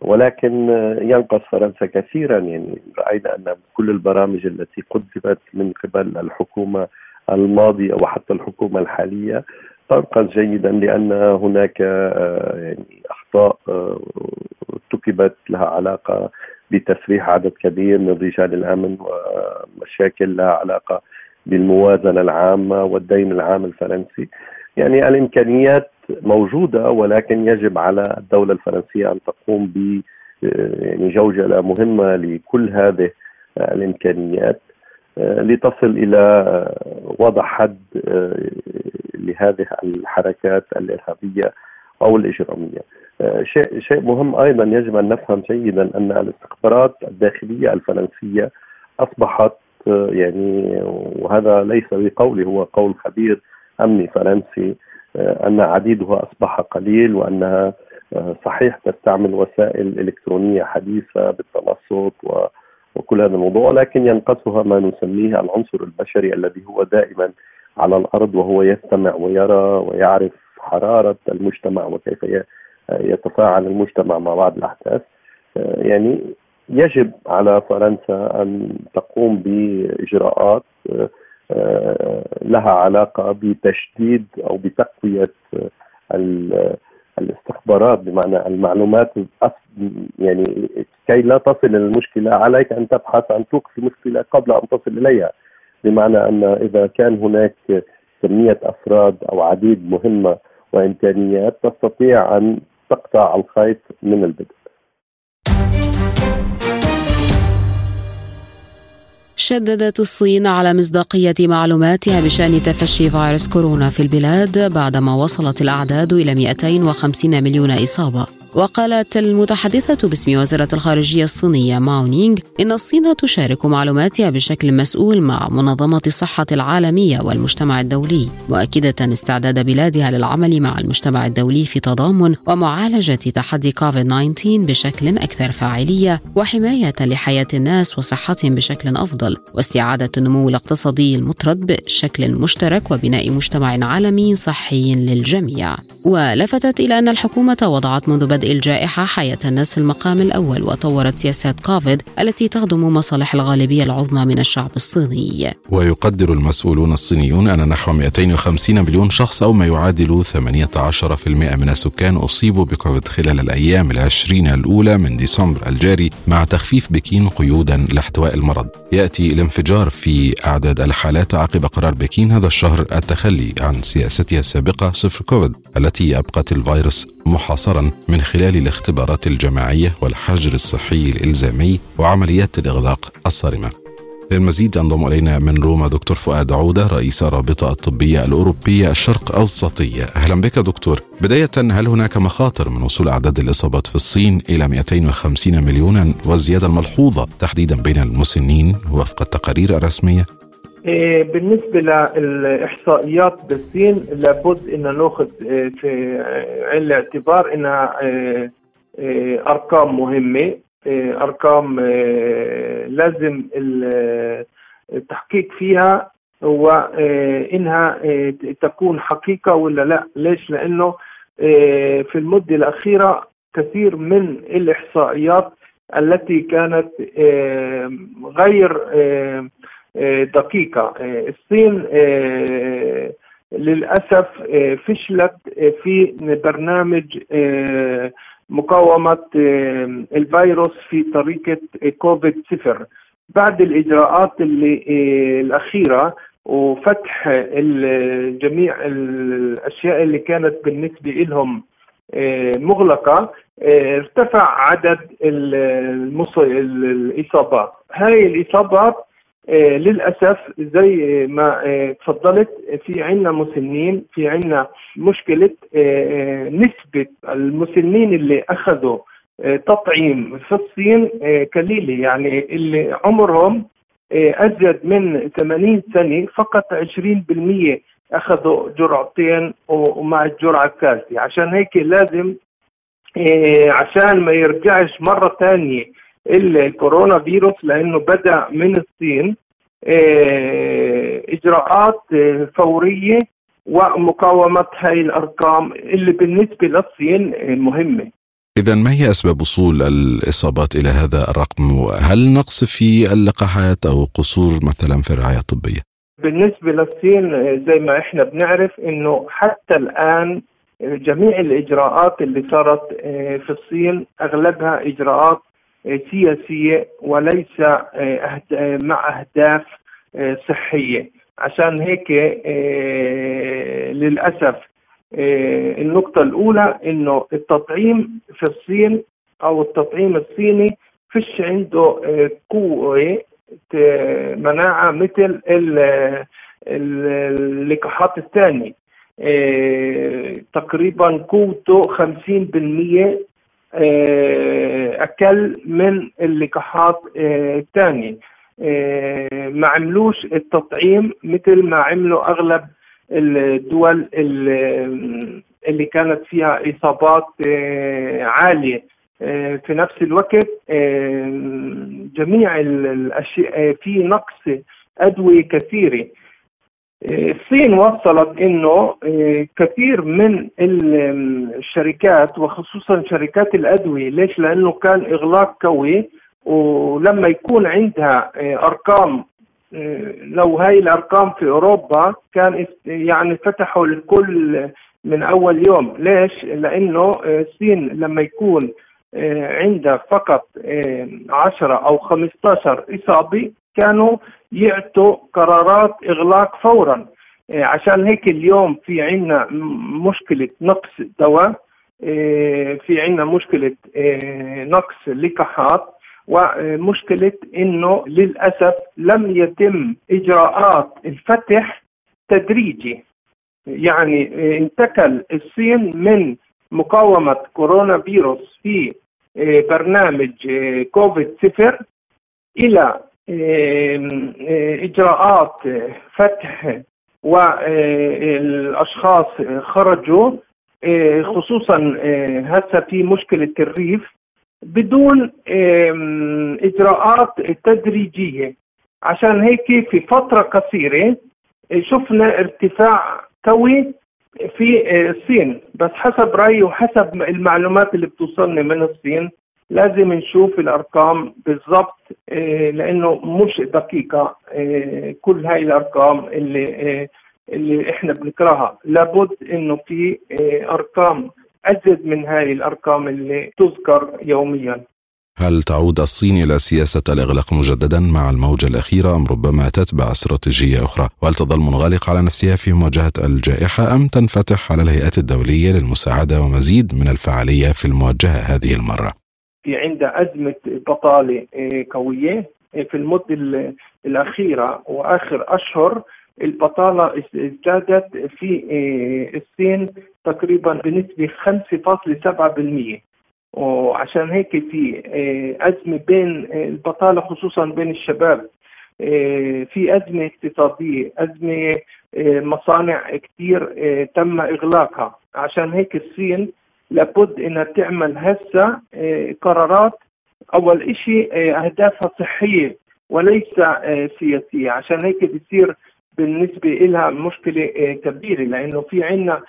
S5: ولكن ينقص فرنسا كثيرا. يعني رأينا أن كل البرامج التي قدمت من قبل الحكومة الماضية وحتى الحكومة الحالية تنقص جيدا لأن هناك يعني أخطاء ارتكبت لها علاقة بتسريح عدد كبير من رجال الأمن ومشاكل لها علاقة بالموازنة العامة والدين العام الفرنسي. يعني الإمكانيات موجودة ولكن يجب على الدولة الفرنسية أن تقوم ب يعني جوجله مهمة لكل هذه الإمكانيات لتصل إلى وضع حد لهذه الحركات الإرهابية أو الإجرامية. شيء شيء مهم أيضا يجب أن نفهم جيدا أن الاستخبارات الداخلية الفرنسية أصبحت يعني وهذا ليس بقولي هو قول خبير امني فرنسي أن عديدها أصبح قليل وأنها صحيح تستعمل وسائل إلكترونية حديثة بالتنصت و وكل هذا الموضوع ولكن ينقصها ما نسميه العنصر البشري الذي هو دائما على الأرض وهو يستمع ويرى ويعرف حرارة المجتمع وكيف يتفاعل المجتمع مع بعض الأحداث. يعني يجب على فرنسا أن تقوم بإجراءات لها علاقة بتشديد أو بتقوية الاستخبارات بمعنى المعلومات. يعني كي لا تصل المشكلة عليك أن تبحث عن توقف المشكلة قبل أن تصل إليها. بمعنى أن إذا كان هناك كمية أفراد أو عديد مهمة وإمكانيات تستطيع أن تقطع الخيط من البدء.
S1: شددت الصين على مصداقية معلوماتها بشأن تفشي فيروس كورونا في البلاد بعدما وصلت الأعداد إلى 250 مليون إصابة. وقالت المتحدثة باسم وزارة الخارجية الصينية ماو نينغ إن الصين تشارك معلوماتها بشكل مسؤول مع منظمة الصحة العالمية والمجتمع الدولي مؤكدة استعداد بلادها للعمل مع المجتمع الدولي في تضامن ومعالجة تحدي كوفيد 19 بشكل أكثر فاعلية وحماية لحياة الناس وصحتهم بشكل أفضل واستعادة النمو الاقتصادي المطرد بشكل مشترك وبناء مجتمع عالمي صحي للجميع. ولفتت إلى أن الحكومة وضعت منذ بدء الجائحة حياة الناس في المقام الأول وطورت سياسات كوفيد التي تخدم مصالح الغالبية العظمى من الشعب الصيني.
S2: ويقدر المسؤولون الصينيون أن نحو 250 مليون شخص أو ما يعادل 18% من السكان أصيبوا بكوفيد خلال الأيام العشرين الأولى من ديسمبر الجاري مع تخفيف بكين قيودا لاحتواء المرض. يأتي الانفجار في أعداد الحالات عقب قرار بكين هذا الشهر التخلي عن سياستها السابقة صفر كوفيد التي أبقت الفيروس محاصرا من خلال الاختبارات الجماعية والحجر الصحي الإلزامي وعمليات الإغلاق الصارمة. للمزيد ينضم إلينا من روما دكتور فؤاد عودة رئيس الرابطة الطبية الأوروبية الشرق أوسطية أهلا بك دكتور. بداية هل هناك مخاطر من وصول أعداد الإصابات في الصين إلى 250 مليونا والزيادة الملحوظة تحديدا بين المسنين وفق التقارير الرسمية؟
S6: بالنسبة للإحصائيات بالصين لابد أن نأخذ في عين الاعتبار أنها أرقام مهمة أرقام لازم التحقيق فيها وإنها تكون حقيقة ولا لا. ليش؟ لأنه في المدة الأخيرة كثير من الإحصائيات التي كانت غير دقيقة. الصين للأسف فشلت في برنامج مقاومة الفيروس في طريقة كوفيد صفر. بعد الإجراءات الأخيرة وفتح جميع الأشياء اللي كانت بالنسبة لهم مغلقة ارتفع عدد الإصابات. هاي الإصابات آه للأسف زي ما آه تفضلت في عنا مسنين في عنا مشكلة آه نسبة المسنين اللي أخذوا تطعيم في الصين قليلة. يعني اللي عمرهم أزيد من 80 سنة فقط 20% أخذوا جرعتين ومع الجرعة الثالثه عشان هيك لازم عشان ما يرجعش مرة ثانية الكورونا فيروس لأنه بدأ من الصين إجراءات فورية ومقاومه هاي الأرقام اللي بالنسبة للصين مهمة
S2: إذا ما هي أسباب وصول الإصابات إلى هذا الرقم؟ هل نقص في اللقاحات أو قصور مثلا في الرعاية الطبية؟
S6: بالنسبة للصين زي ما إحنا بنعرف إنه حتى الآن جميع الإجراءات اللي صارت في الصين أغلبها إجراءات سياسية وليس مع أهداف صحية. عشان هيك للأسف آه، النقطة الأولى إنه التطعيم في الصين أو التطعيم الصيني فيش عنده آه، قوة مناعة مثل اللقاحات الثانية. آه، تقريبا قوته 50% أقل من اللقاحات الثانية. ما عملوش التطعيم مثل ما عملوا أغلب الدول اللي كانت فيها إصابات آه، عالية. آه، في نفس الوقت آه، جميع الأشياء في نقص أدوية كثيرة. الصين وصلت إنه كثير من الشركات وخصوصا شركات الأدوية. ليش؟ لأنه كان إغلاق قوي ولما يكون عندها أرقام لو هاي الأرقام في أوروبا كان يعني فتحوا الكل من أول يوم. ليش؟ لأنه الصين لما يكون عندها فقط 10 أو 15 اصابه كانوا يعطوا قرارات إغلاق فورا. عشان هيك اليوم في عندنا مشكلة نقص دواء في عندنا مشكلة نقص لقاحات ومشكلة إنه للأسف لم يتم إجراءات الفتح تدريجي. يعني انتقل الصين من مقاومة كورونا فيروس في برنامج كوفيد صفر إلى إجراءات فتح والأشخاص خرجوا خصوصا هسه في مشكلة الريف بدون إجراءات تدريجية. عشان هيك في فترة قصيرة شفنا ارتفاع قوي في الصين. بس حسب رأيي وحسب المعلومات اللي بتوصلني من الصين لازم نشوف الأرقام بالضبط لأنه مش دقيقة كل هاي الأرقام اللي اللي إحنا بنقراها لابد إنه في أرقام أزيد من هذه الأرقام اللي تذكر يوميا.
S2: هل تعود الصين إلى سياسة الإغلاق مجددا مع الموجة الأخيرة أم ربما تتبع استراتيجية أخرى؟ وهل تظل منغلقة على نفسها في مواجهة الجائحة أم تنفتح على الهيئات الدولية للمساعدة ومزيد من الفعالية في المواجهة هذه المرة؟
S6: في عندها أزمة بطالة آه، قوية آه، في المدة الأخيرة وآخر أشهر البطالة ازدادت في آه، الصين تقريبا بنسبة 5.7% وعشان هيك في آه، أزمة بين آه، البطالة خصوصا بين الشباب في أزمة اقتصادية أزمة مصانع كثير تم إغلاقها. عشان هيك الصين لابد إنها تعمل هسه قرارات. أول إشي أهدافها صحية وليس سياسية. عشان هيك بصير بالنسبة لها مشكلة آه، كبيرة لأنه في آه،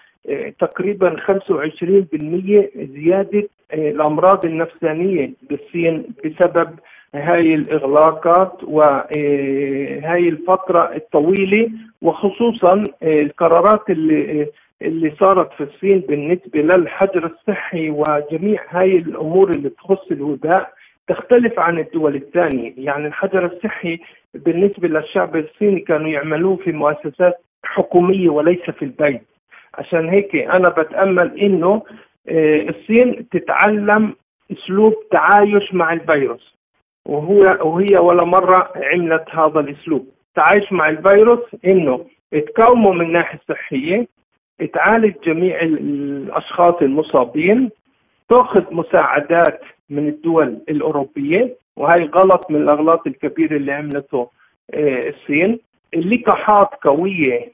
S6: تقريبا 25% زيادة آه، الأمراض النفسانية بالصين بسبب هاي الإغلاقات وهاي الفترة الطويلة وخصوصا القرارات اللي اللي صارت في الصين بالنسبة للحجر الصحي وجميع هاي الأمور اللي تخص الوباء تختلف عن الدول الثانية. يعني الحجر الصحي بالنسبة للشعب الصيني كانوا يعملوه في مؤسسات حكومية وليس في البيت. عشان هيك أنا بتأمل إنه آه، الصين تتعلم أسلوب تعايش مع الفيروس. وهو وهي ولا مرة عملت هذا الأسلوب. تعايش مع الفيروس إنه تقاومه من الناحية الصحية تعالج جميع الأشخاص المصابين تأخذ مساعدات من الدول الأوروبية. وهي غلط من الأغلاط الكبيرة اللي عملته آه، الصين. اللقاحات قوية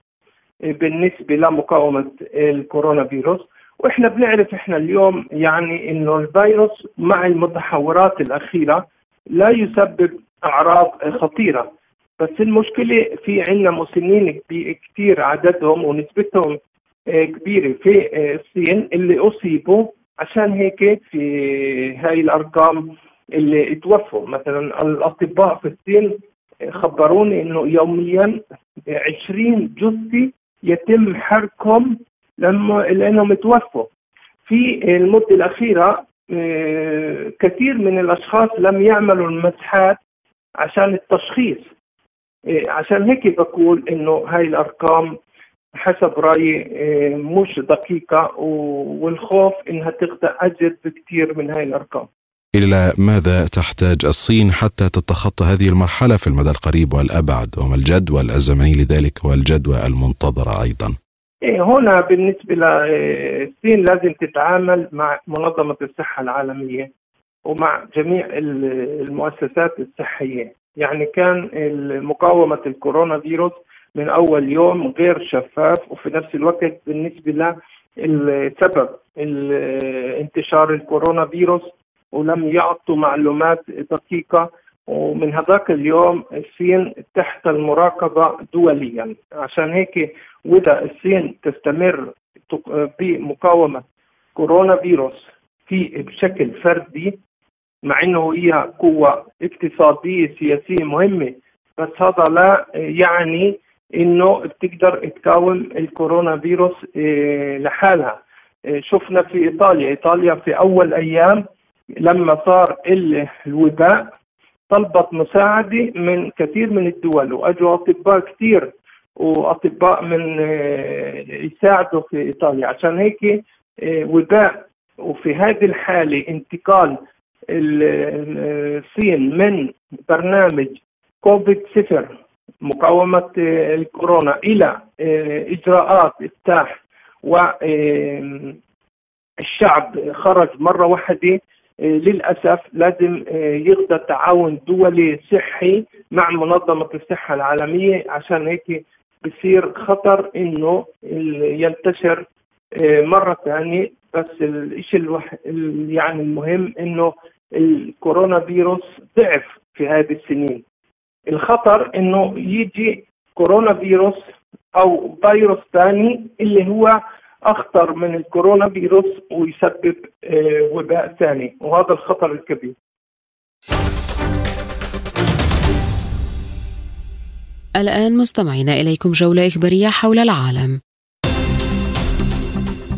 S6: بالنسبة لمقاومة الكورونا فيروس وإحنا بنعرف إحنا اليوم يعني إنه الفيروس مع المتحورات الأخيرة لا يسبب أعراض خطيرة. بس المشكلة في عندنا مسنين كثير عددهم ونسبتهم آه، كبيرة. في آه، الصين اللي أصيبوا عشان هيك في هاي الأرقام اللي توفوا. مثلا الأطباء في الصين خبروني إنه يوميا 20 جثة يتم حرقهم لما لأنهم توفوا. في المدة الأخيرة آه، كثير من الأشخاص لم يعملوا المسحات عشان التشخيص. آه، عشان هيك بقول إنه هاي الأرقام حسب رأيي آه، مش دقيقة والخوف إنها تخطئ أجد بكثير من هاي الأرقام.
S2: إلى ماذا تحتاج الصين حتى تتخطى هذه المرحلة في المدى القريب والأبعد؟ وما الجدوى الزمني لذلك والجدوى المنتظرة أيضا؟
S6: إيه هنا بالنسبة للصين لازم تتعامل مع منظمة الصحة العالمية ومع جميع المؤسسات الصحية. يعني كان مقاومة الكورونا فيروس من أول يوم غير شفاف وفي نفس الوقت بالنسبة للسبب انتشار الكورونا فيروس ولم يعطوا معلومات دقيقة ومن هذاك اليوم الصين تحت المراقبة دوليا. عشان هيك وإذا الصين تستمر بمقاومة كورونا فيروس في بشكل فردي مع إنه هي قوة اقتصادية سياسية مهمة بس هذا لا يعني إنه بتقدر تقاوم الكورونا فيروس إيه، لحالها. إيه، شفنا في إيطاليا. إيطاليا في أول أيام لما صار الوباء طلبت مساعدة من كثير من الدول وأجوا أطباء كثير وأطباء من آه، يساعدوا في إيطاليا. عشان هيك آه، وباء وفي هذه الحالة انتقال الصين من برنامج كوفيد صفر مقاومة آه، الكورونا إلى إجراءات إفتاح والشعب خرج مرة واحدة للأسف لازم آه، يقدر تعاون دولي صحي مع منظمة الصحة العالمية عشان هيك بصير خطر إنه ينتشر آه، مرة ثانية. بس الشيء الوح... يعني المهم إنه الكورونا فيروس ضعف في هذه السنين. الخطر إنه يجي كورونا فيروس أو فيروس ثاني اللي هو أخطر من الكورونا فيروس ويسبب آه، وباء ثاني وهذا الخطر الكبير.
S1: الآن مستمعين إليكم جولة إخبارية حول العالم.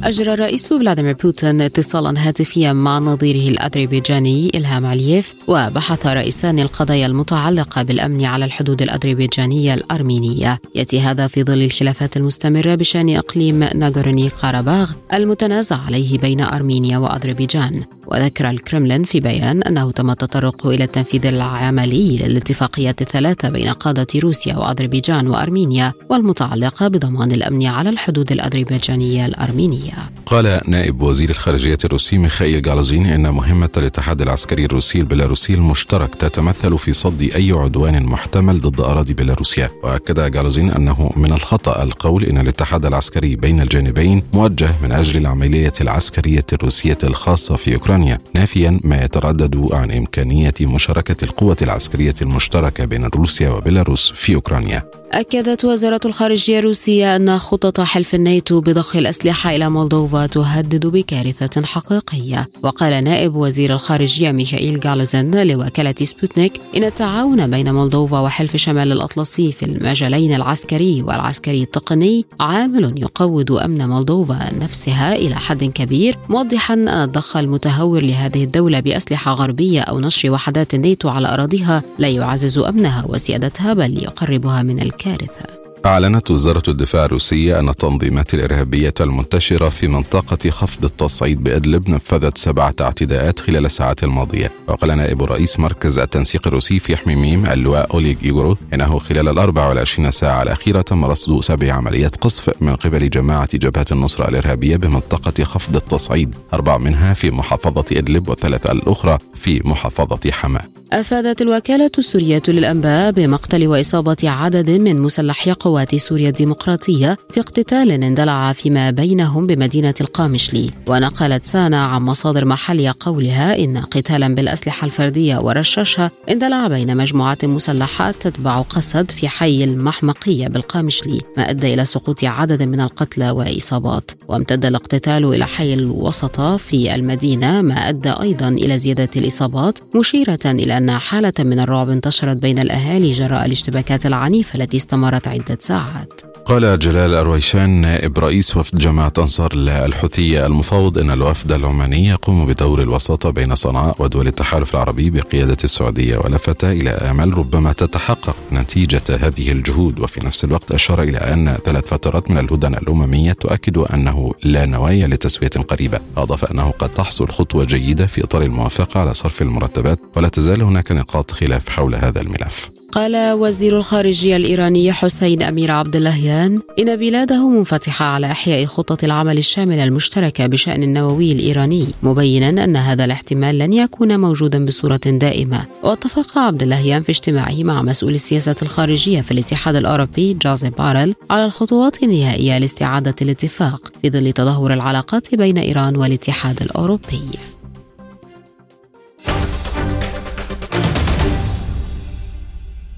S1: أجرى الرئيس فلاديمير بوتين اتصالا هاتفيا مع نظيره الأذربيجاني إلهام علييف وبحث رئيسان القضايا المتعلقة بالأمن على الحدود الأذربيجانية الأرمينية. يأتي هذا في ظل الخلافات المستمرة بشأن إقليم ناغورني قاراباغ المتنازع عليه بين أرمينيا وأذربيجان. وذكر الكرملين في بيان أنه تم التطرق إلى التنفيذ العملي للاتفاقيات الثلاثة بين قادة روسيا وأذربيجان وأرمينيا والمتعلقة بضمان الأمن على الحدود الأذربيجانية الأرمينية.
S2: قال نائب وزير الخارجية الروسي ميخائيل جالوزين إن مهمة الاتحاد العسكري الروسي البيلاروسي المشترك تتمثل في صد أي عدوان محتمل ضد أراضي بيلاروسيا. وأكد جالوزين أنه من الخطأ القول إن الاتحاد العسكري بين الجانبين موجه من أجل العملية العسكرية الروسية الخاصة في أوكرانيا نافيا ما يتردد عن إمكانية مشاركة القوة العسكرية المشتركة بين روسيا وبيلاروس في أوكرانيا.
S1: أكدت وزارة الخارجية الروسية أن خطط حلف الناتو بضخ الأسلحة إلى مولدوفا تهدد بكارثة حقيقية. وقال نائب وزير الخارجية ميخائيل جالوزن لوكالة سبوتنيك إن التعاون بين مولدوفا وحلف شمال الأطلسي في المجالين العسكري والعسكري التقني عامل يقوض أمن مولدوفا نفسها إلى حد كبير موضحا أن الضخ المتهور لهذه الدولة بأسلحة غربية أو نشر وحدات الناتو على أراضيها لا يعزز أمنها وسيادتها بل يقربها من الكارثة.
S2: أعلنت وزارة الدفاع الروسية أن التنظيمات الإرهابية المنتشرة في منطقة خفض التصعيد بإدلب نفذت سبعة اعتداءات خلال الساعات الماضية. وقال نائب رئيس مركز التنسيق الروسي في حميميم اللواء أوليغ إيغورو إنه خلال الأربع والعشرين ساعة الأخيرة تم رصد سبع عمليات قصف من قبل جماعة جبهة النصرة الإرهابية بمنطقة خفض التصعيد أربع منها في محافظة إدلب والثلاثة الأخرى في محافظة حماة
S1: أفادت الوكالة السورية للأنباء بمقتل وإصابة عدد من مسلحي قوات قوات سوريا الديمقراطية في اقتتال اندلع فيما بينهم بمدينة القامشلي. ونقلت سانا عن مصادر محلية قولها إن قتالا بالأسلحة الفردية ورشاشها اندلع بين مجموعات مسلحة تتبع قسد في حي المحمقية بالقامشلي ما أدى إلى سقوط عدد من القتلى وإصابات. وامتد الاقتتال إلى حي الوسطى في المدينة ما أدى أيضا إلى زيادة الإصابات مشيرة إلى أن حالة من الرعب انتشرت بين الأهالي جراء الاشتباكات العنيفة التي استمرت عدة ساعات
S2: قال جلال أرويشان نائب رئيس وفد جماعة أنصار الله الحوثية أن الوفد العماني يقوم بدور الوساطة بين صنعاء ودول التحالف العربي بقيادة السعودية ولفت إلى آمال ربما تتحقق نتيجة هذه الجهود. وفي نفس الوقت أشار إلى أن ثلاث فترات من الهدن الأممية تؤكد أنه لا نوايا لتسوية قريبة. أضاف أنه قد تحصل خطوة جيدة في إطار الموافقة على صرف المرتبات ولا تزال هناك نقاط خلاف حول هذا الملف.
S1: قال وزير الخارجية الإيراني حسين أمير عبد اللهيان إن بلاده منفتحة على إحياء خطة العمل الشاملة المشتركة بشأن النووي الإيراني مبينا أن هذا الاحتمال لن يكون موجودا بصورة دائمة. واتفق عبد اللهيان في اجتماعه مع مسؤول السياسة الخارجية في الاتحاد الأوروبي جوزيف بارل على الخطوات النهائية لاستعادة الاتفاق في ظل تدهور العلاقات بين إيران والاتحاد الأوروبي.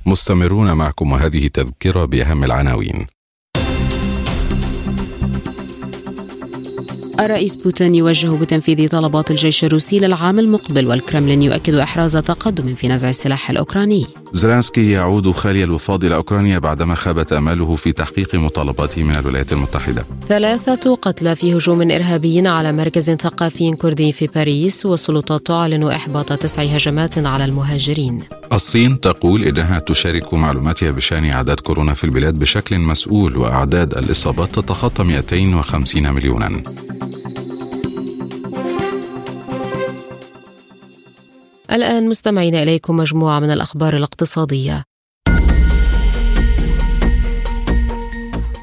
S2: مستمرون معكم وهذه تذكرة بأهم العناوين.
S1: الرئيس بوتين يوجه بتنفيذ طلبات الجيش الروسي للعام المقبل والكرملين يؤكد إحراز تقدم في نزع السلاح الأوكراني.
S2: زلانسكي يعود خالي الوفاض إلى أوكرانيا بعدما خابت آماله في تحقيق مطالباته من الولايات المتحدة.
S1: ثلاثة قتلى في هجوم إرهابي على مركز ثقافي كردي في باريس والسلطات تعلن إحباط تسع هجمات على المهاجرين.
S2: الصين تقول إنها تشارك معلوماتها بشأن أعداد كورونا في البلاد بشكل مسؤول وأعداد الإصابات تتخطى 250 مليونا.
S1: الآن مستمعين إليكم مجموعة من الأخبار الاقتصادية.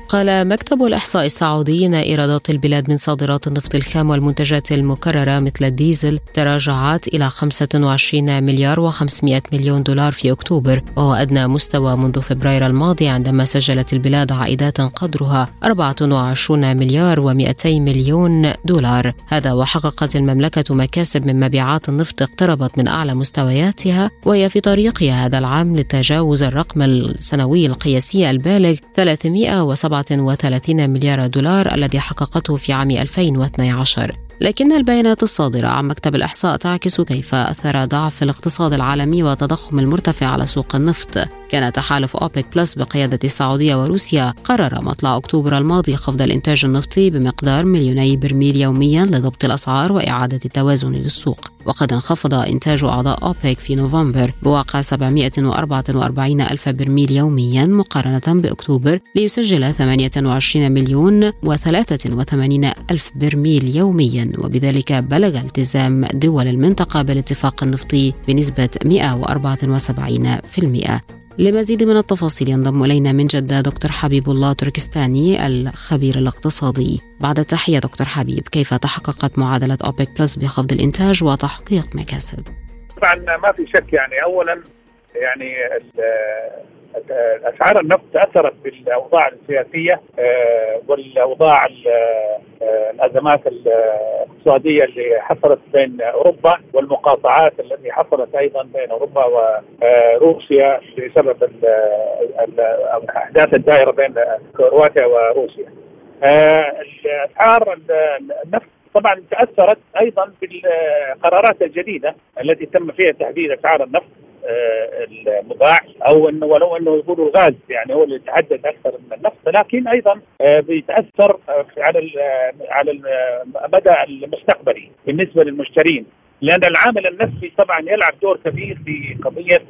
S1: قال مكتب الإحصاء السعودي إن إيرادات البلاد من صادرات النفط الخام والمنتجات المكررة مثل الديزل تراجعت إلى 25 مليار و500 مليون دولار في أكتوبر وهو أدنى مستوى منذ فبراير الماضي عندما سجلت البلاد عائدات قدرها 24 مليار و200 مليون دولار. هذا وحققت المملكة مكاسب من مبيعات النفط اقتربت من أعلى مستوياتها وهي في طريقها هذا العام لتجاوز الرقم السنوي القياسي البالغ 307 37 مليار دولار الذي حققته في عام 2012 لكن البيانات الصادرة عن مكتب الإحصاء تعكس كيف أثر ضعف الاقتصاد العالمي والتضخم المرتفع على سوق النفط. كان تحالف أوبك بلس بقيادة السعودية وروسيا قرر مطلع أكتوبر الماضي خفض الإنتاج النفطي بمقدار مليوني برميل يوميا لضبط الأسعار وإعادة التوازن للسوق. وقد انخفض إنتاج أعضاء أوبك في نوفمبر بواقع 744 ألف برميل يوميا مقارنة بأكتوبر ليسجل 28 مليون و83 ألف برميل يوميا. وبذلك بلغ التزام دول المنطقة بالاتفاق النفطي بنسبة 174% لمزيد من التفاصيل ينضم إلينا من جدة دكتور حبيب الله تركستاني الخبير الاقتصادي. بعد التحية دكتور حبيب، كيف تحققت معادلة أوبك بلس بخفض الإنتاج وتحقيق مكاسب؟
S7: طبعا ما في شك يعني اولا يعني اسعار النفط تأثرت بالأوضاع السياسية والأوضاع الأزمات الاقتصاديه اللي حصلت بين أوروبا والمقاطعات التي حصلت أيضا بين أوروبا وروسيا بسبب الأحداث الدائرة بين كرواتيا وروسيا. اسعار النفط طبعا تأثرت أيضا بالقرارات الجديدة التي تم فيها تحديد أسعار النفط المباح أو إنه ولو إنه يقولوا الغاز يعني هو اللي يتحدد أكثر من النفط لكن أيضا بيتأثر على على المدى المستقبلي بالنسبة للمشترين. لأن العامل النفسي طبعا يلعب دور كبير في قضية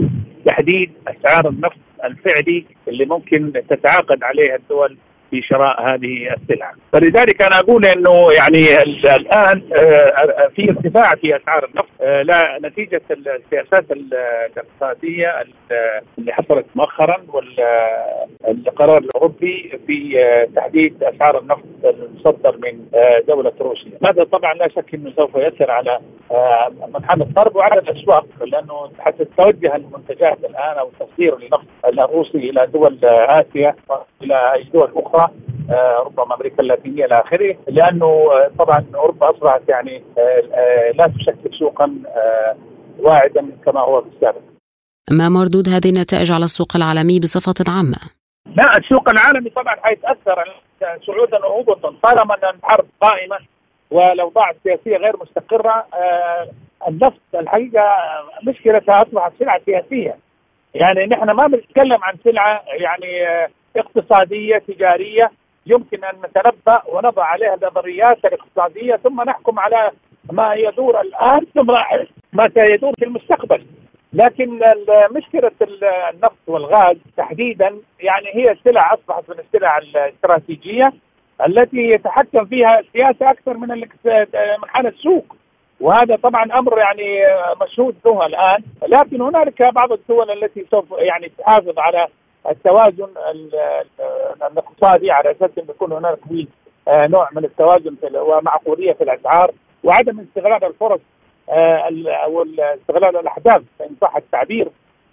S7: تحديد أسعار النفط الفعلي اللي ممكن تتعاقد عليها الدول في شراء هذه السلع فلذلك أنا أقول إنه يعني الآن في ارتفاع في أسعار النفط لا نتيجة السياسات الاقتصاديه اللي حصلت مؤخرا والقرار الأوروبي في تحديد أسعار النفط المصدر من دولة روسيا. هذا طبعا لا شك إنه سوف يؤثر على آه، منحنى الضرب وعلى الأسواق لأنه حتى توجه المنتجات الآن أو التصدير للنفط الروسي إلى دول آسيا وإلى دول أخرى آه، ربما أمريكا اللاتينية إلى آخره لأنه آه، طبعا أوروبا أصبحت يعني لا تشكل سوقا واعدا كما هو في السابق.
S1: ما مردود هذه النتائج على السوق العالمي بصفة عامة؟
S7: لا السوق العالمي طبعا حيتاثر صعودا وهبوطا طالما أن الحرب قائمة والاوضاع السياسيه غير مستقرة آه النفط الحقيقة مشكلتها أصبحت سلعة سياسية يعني نحن ما بنتكلم عن سلعة يعني آه اقتصادية تجارية يمكن أن نتنبأ ونضع عليها النظريات الاقتصادية ثم نحكم على ما يدور الآن ثم ما سيدور في المستقبل. لكن مشكلة النفط والغاز تحديدا يعني هي سلع أصبحت من السلع الاستراتيجية التي يتحكم فيها السياسة أكثر من منحنى السوق. وهذا طبعا أمر يعني مشهود به الآن. لكن هنالك بعض الدول التي سوف يعني تحافظ على التوازن الاقتصادي على أساس ان يكون هنالك آه، نوع من التوازن ومعقولية في الأسعار وعدم استغلال الفرص آه، أو استغلال الأحداث ان صح التعبير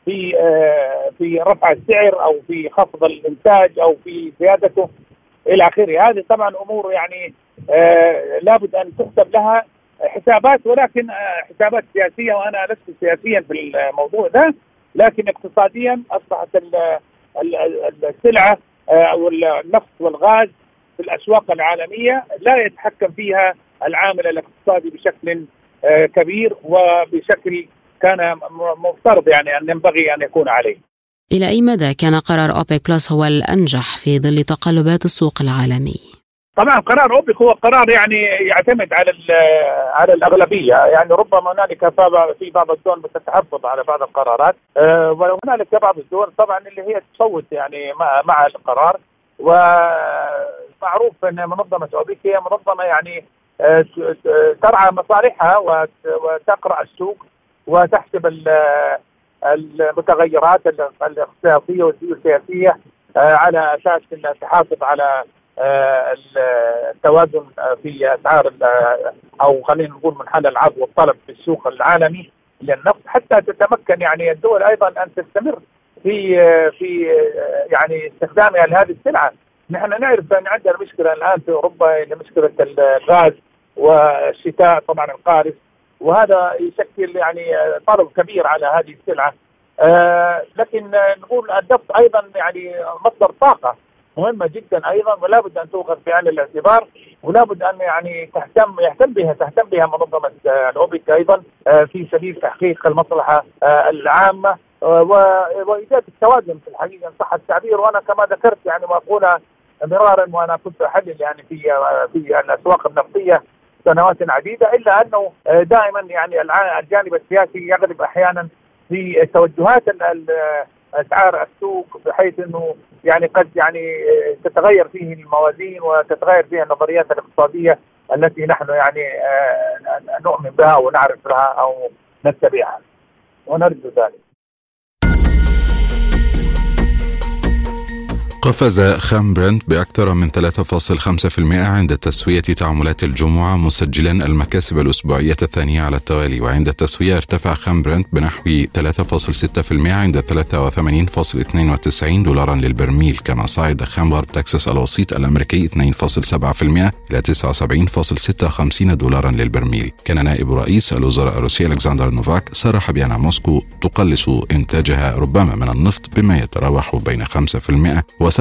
S7: في آه، في رفع السعر أو في خفض الإنتاج أو في زيادته إلى آخره. هذه طبعا أمور يعني لابد أن تكتب لها حسابات ولكن حسابات سياسية وأنا لست سياسيا في الموضوع ده لكن اقتصاديا أصبحت السلعة أو النفط والغاز في الأسواق العالمية لا يتحكم فيها العامل الاقتصادي بشكل آه، كبير وبشكل كان مفترض يعني أن ينبغي أن يكون عليه.
S1: إلى أي مدى كان قرار أوبك بلس هو الأنجح في ظل تقلبات السوق العالمي؟
S7: طبعا قرار أوبك هو قرار يعني يعتمد على على الأغلبية. يعني ربما هنالك في بعض الدول بتتحفظ على بعض القرارات. أه وهنالك بعض الدول طبعا اللي هي تصوت يعني مع القرار. ومعروف إن منظمة أوبك هي منظمة يعني آه، ترعى مصالحها وتقرأ السوق وتحسب المتغيرات الاقتصادية والسياسية آه، على أساس انها تحافظ على آه، التوازن في أسعار أو خلينا نقول منحنى العرض والطلب في السوق العالمي للنفط حتى تتمكن يعني الدول أيضا أن تستمر في في يعني استخدامها لهذه السلعة. نحن نعرف أن عندنا مشكله الآن في أوروبا مشكلة الغاز والشتاء طبعا القارس وهذا يشكل يعني طلب كبير على هذه السلعة. آه لكن نقول النفط أيضا يعني مصدر طاقة. مهمة جدا أيضا ولا بد أن تؤخذ في عين الاعتبار ولا بد أن يعني تهتم يهتم بها تهتم بها منظمة الأوبك أيضا آه في سبيل تحقيق المصلحة آه العامة وإيجاد التوازن في الحقيقة إن صح التعبير. وأنا كما ذكرت يعني واقولها مرارا وأنا كنت أحلل يعني في في الأسواق النفطية سنوات عديدة إلا أنه دائما يعني الجانب السياسي يغلب أحيانا في توجهات أسعار السوق بحيث إنه يعني قد يعني تتغير فيه الموازين وتتغير فيها النظريات الاقتصادية التي نحن يعني نؤمن بها ونعرف لها أو نتبعها. ونرجو ذلك.
S2: قفز خام برنت بأكثر من 3.5% عند تسوية تعاملات الجمعة مسجلا المكاسب الأسبوعية الثانية على التوالي وعند التسوية ارتفع خام برنت بنحو 3.6% عند 83.92 دولارا للبرميل كما صعد خام غرب تكساس الوسيط الأمريكي 2.7% إلى 79.56 دولارا للبرميل. كان نائب رئيس الوزراء الروسي ألكسندر نوفاك صرح بأن موسكو تقلص إنتاجها ربما من النفط بما يتراوح بين 5% و 7%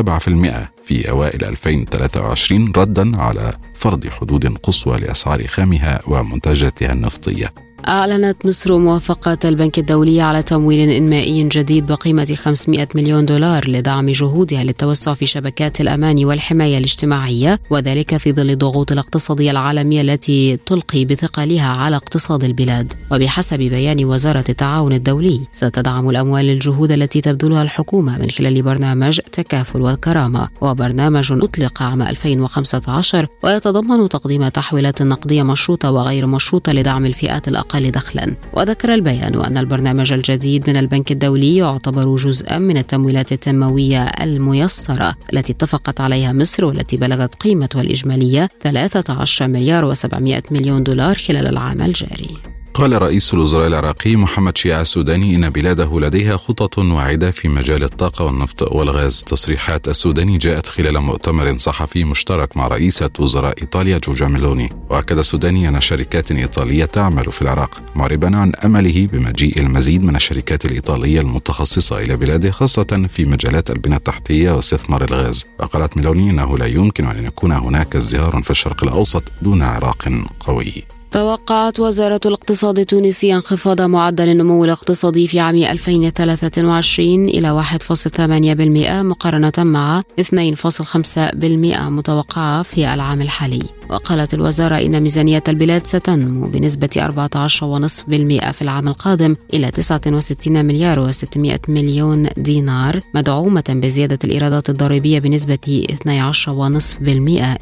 S2: في أوائل 2023 ردا على فرض حدود قصوى لأسعار خامها ومنتجاتها النفطية.
S1: أعلنت مصر موافقة البنك الدولي على تمويل إنمائي جديد بقيمة 500 مليون دولار لدعم جهودها للتوسع في شبكات الأمان والحماية الاجتماعية وذلك في ظل الضغوط الاقتصادية العالمية التي تلقي بثقلها على اقتصاد البلاد. وبحسب بيان وزارة التعاون الدولي ستدعم الأموال الجهود التي تبذلها الحكومة من خلال برنامج تكافل والكرامة وبرنامج أطلق عام 2015 ويتضمن تقديم تحويلات نقدية مشروطة وغير مشروطة لدعم الفئات الأقل الأقل دخلا وذكر البيان أن البرنامج الجديد من البنك الدولي يعتبر جزءا من التمويلات التنموية الميسرة التي اتفقت عليها مصر والتي بلغت قيمتها الإجمالية 13 مليار و700 مليون دولار خلال العام الجاري.
S2: قال رئيس الوزراء العراقي محمد شيع السوداني إن بلاده لديها خطط واعدة في مجال الطاقة والنفط والغاز. تصريحات السوداني جاءت خلال مؤتمر صحفي مشترك مع رئيسة وزراء إيطاليا جورجا ميلوني. وأكد السوداني أن شركات إيطالية تعمل في العراق معربا عن أمله بمجيء المزيد من الشركات الإيطالية المتخصصة إلى بلاده خاصة في مجالات البنى التحتية واستثمار الغاز. وقالت ميلوني أنه لا يمكن أن يكون هناك ازدهار في الشرق الأوسط دون عراق قوي.
S1: توقعت وزارة الاقتصاد التونسي انخفاض معدل النمو الاقتصادي في عام 2023 إلى 1.8% مقارنة مع 2.5% متوقعة في العام الحالي. وقالت الوزارة إن ميزانية البلاد ستنمو بنسبة 14.5% في العام القادم إلى 69 مليار و600 مليون دينار مدعومة بزيادة الإيرادات الضريبية بنسبة 12.5%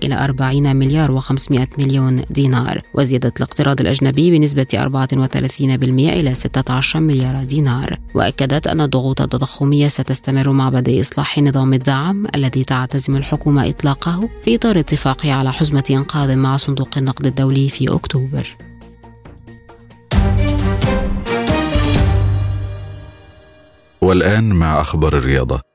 S1: إلى 40 مليار و500 مليون دينار وزيادة الاقتراض الأجنبي بنسبة 34% إلى 16 مليار دينار. وأكدت أن الضغوط التضخمية ستستمر مع بدء إصلاح نظام الدعم الذي تعتزم الحكومة إطلاقه في إطار اتفاقه على حزمة إنقاذ مع صندوق النقد الدولي في أكتوبر.
S2: والآن مع أخبار الرياضة.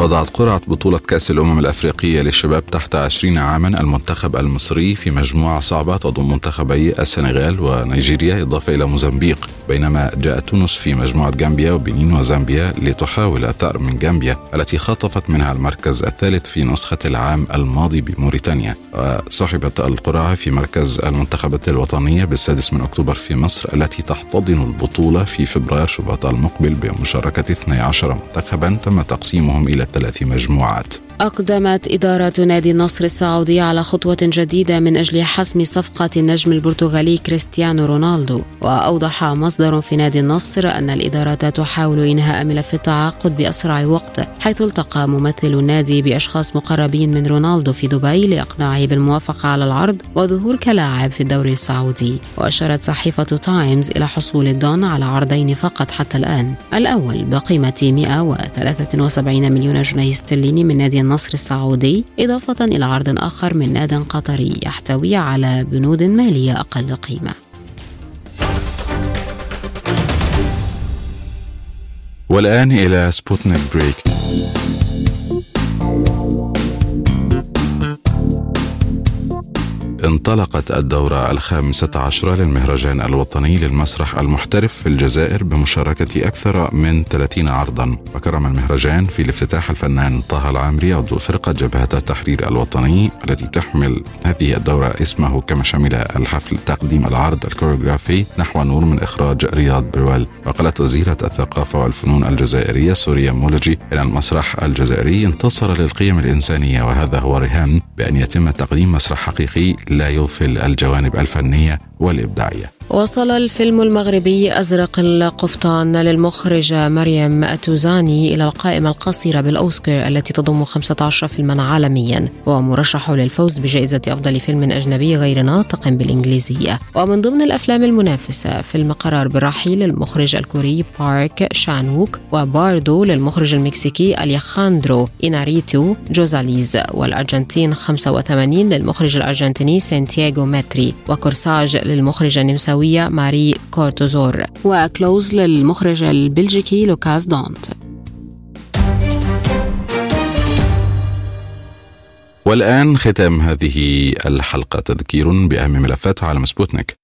S2: وضعت قرعة بطولة كأس الأمم الأفريقية للشباب تحت 20 عاما المنتخب المصري في مجموعة صعبة تضم منتخبي السنغال ونيجيريا إضافة إلى موزمبيق. بينما جاءت تونس في مجموعة غامبيا وبنين وزامبيا لتحاول الثأر من غامبيا التي خطفت منها المركز الثالث في نسخة العام الماضي بموريتانيا. وسحبت القرعة في مركز المنتخبات الوطنية بالسادس من أكتوبر في مصر التي تحتضن البطولة في فبراير شباط المقبل بمشاركة 12 منتخبا تم تقسيمهم إلى ثلاث مجموعات.
S1: أقدمت إدارة نادي النصر السعودي على خطوة جديدة من أجل حسم صفقة النجم البرتغالي كريستيانو رونالدو. وأوضح مصدر في نادي النصر أن الإدارة تحاول إنهاء ملف التعاقد بأسرع وقت حيث التقى ممثل النادي بأشخاص مقربين من رونالدو في دبي لإقناعه بالموافقة على العرض والظهور كلاعب في الدوري السعودي. وأشارت صحيفة تايمز إلى حصول الدون على عرضين فقط حتى الآن. الأول بقيمة 173 مليون جنيه استرليني من نادي النصر السعودي إضافة إلى عرض آخر من ناد قطري يحتوي على بنود مالية أقل قيمة.
S2: والآن إلى سبوتنيك break. انطلقت الدورة الخامسة عشرة للمهرجان الوطني للمسرح المحترف في الجزائر بمشاركة أكثر من 30 عرضا. وكرم المهرجان في الافتتاح الفنان طه العامري عضو فرقة جبهة التحرير الوطني التي تحمل هذه الدورة اسمه كما شمل الحفل تقديم العرض الكوريوغرافي نحو نور من إخراج رياض بروال. وقالت وزيرة الثقافة والفنون الجزائرية صورية مولوجي إن المسرح الجزائري انتصر للقيم الإنسانية وهذا هو رهان بأن يتم تقديم مسرح حقيقي لا يغفل الجوانب الفنية والإبداعية.
S1: وصل الفيلم المغربي أزرق القفطان للمخرجة مريم التوزاني إلى القائمة القصيرة بالأوسكار التي تضم 15 فيلما عالميا ومرشح للفوز بجائزة أفضل فيلم أجنبي غير ناطق بالإنجليزية. ومن ضمن الأفلام المنافسة فيلم قرار بالرحيل للمخرج الكوري بارك تشان ووك وباردو للمخرج المكسيكي أليخاندرو إناريتو جونزاليز والأرجنتين 85 للمخرج الأرجنتيني سانتياغو ميتري وكورساج للمخرج النمساوي النمساوية ماري كرويتزر. وكلوز للمخرج البلجيكي لوكاس دونت.
S2: والآن ختام هذه الحلقة. تذكير بأهم ملفات عالم سبوتنيك.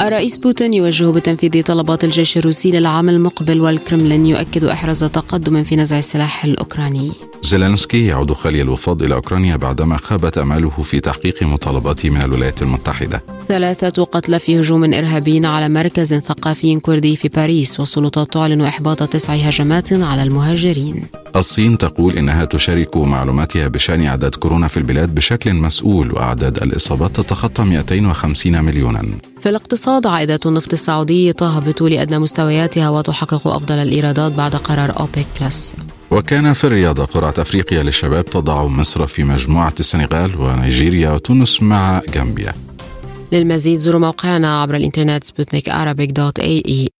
S1: الرئيس بوتين يوجه بتنفيذ طلبات الجيش الروسي للعام المقبل والكرملين يؤكد إحراز تقدم في نزع السلاح الأوكراني.
S2: زيلينسكي يعود خالي الوفاض إلى أوكرانيا بعدما خابت أماله في تحقيق مطالباته من الولايات المتحدة.
S1: ثلاثة قتلى في هجوم إرهابي على مركز ثقافي كردي في باريس والسلطات تعلن إحباط تسع هجمات على المهاجرين.
S2: الصين تقول إنها تشارك معلوماتها بشأن أعداد كورونا في البلاد بشكل مسؤول وأعداد الإصابات تتخطى 250 مليونا.
S1: في الاقتصاد عائدات النفط السعودي تهبط لأدنى مستوياتها وتحقق أفضل الإيرادات بعد قرار أوبيك بلس.
S2: وكان في الرياضة قرعة أفريقيا للشباب تضع مصر في مجموعة السنغال ونيجيريا وتونس مع غامبيا.
S1: للمزيد زوروا موقعنا عبر الإنترنت سبوتنيك dot ae.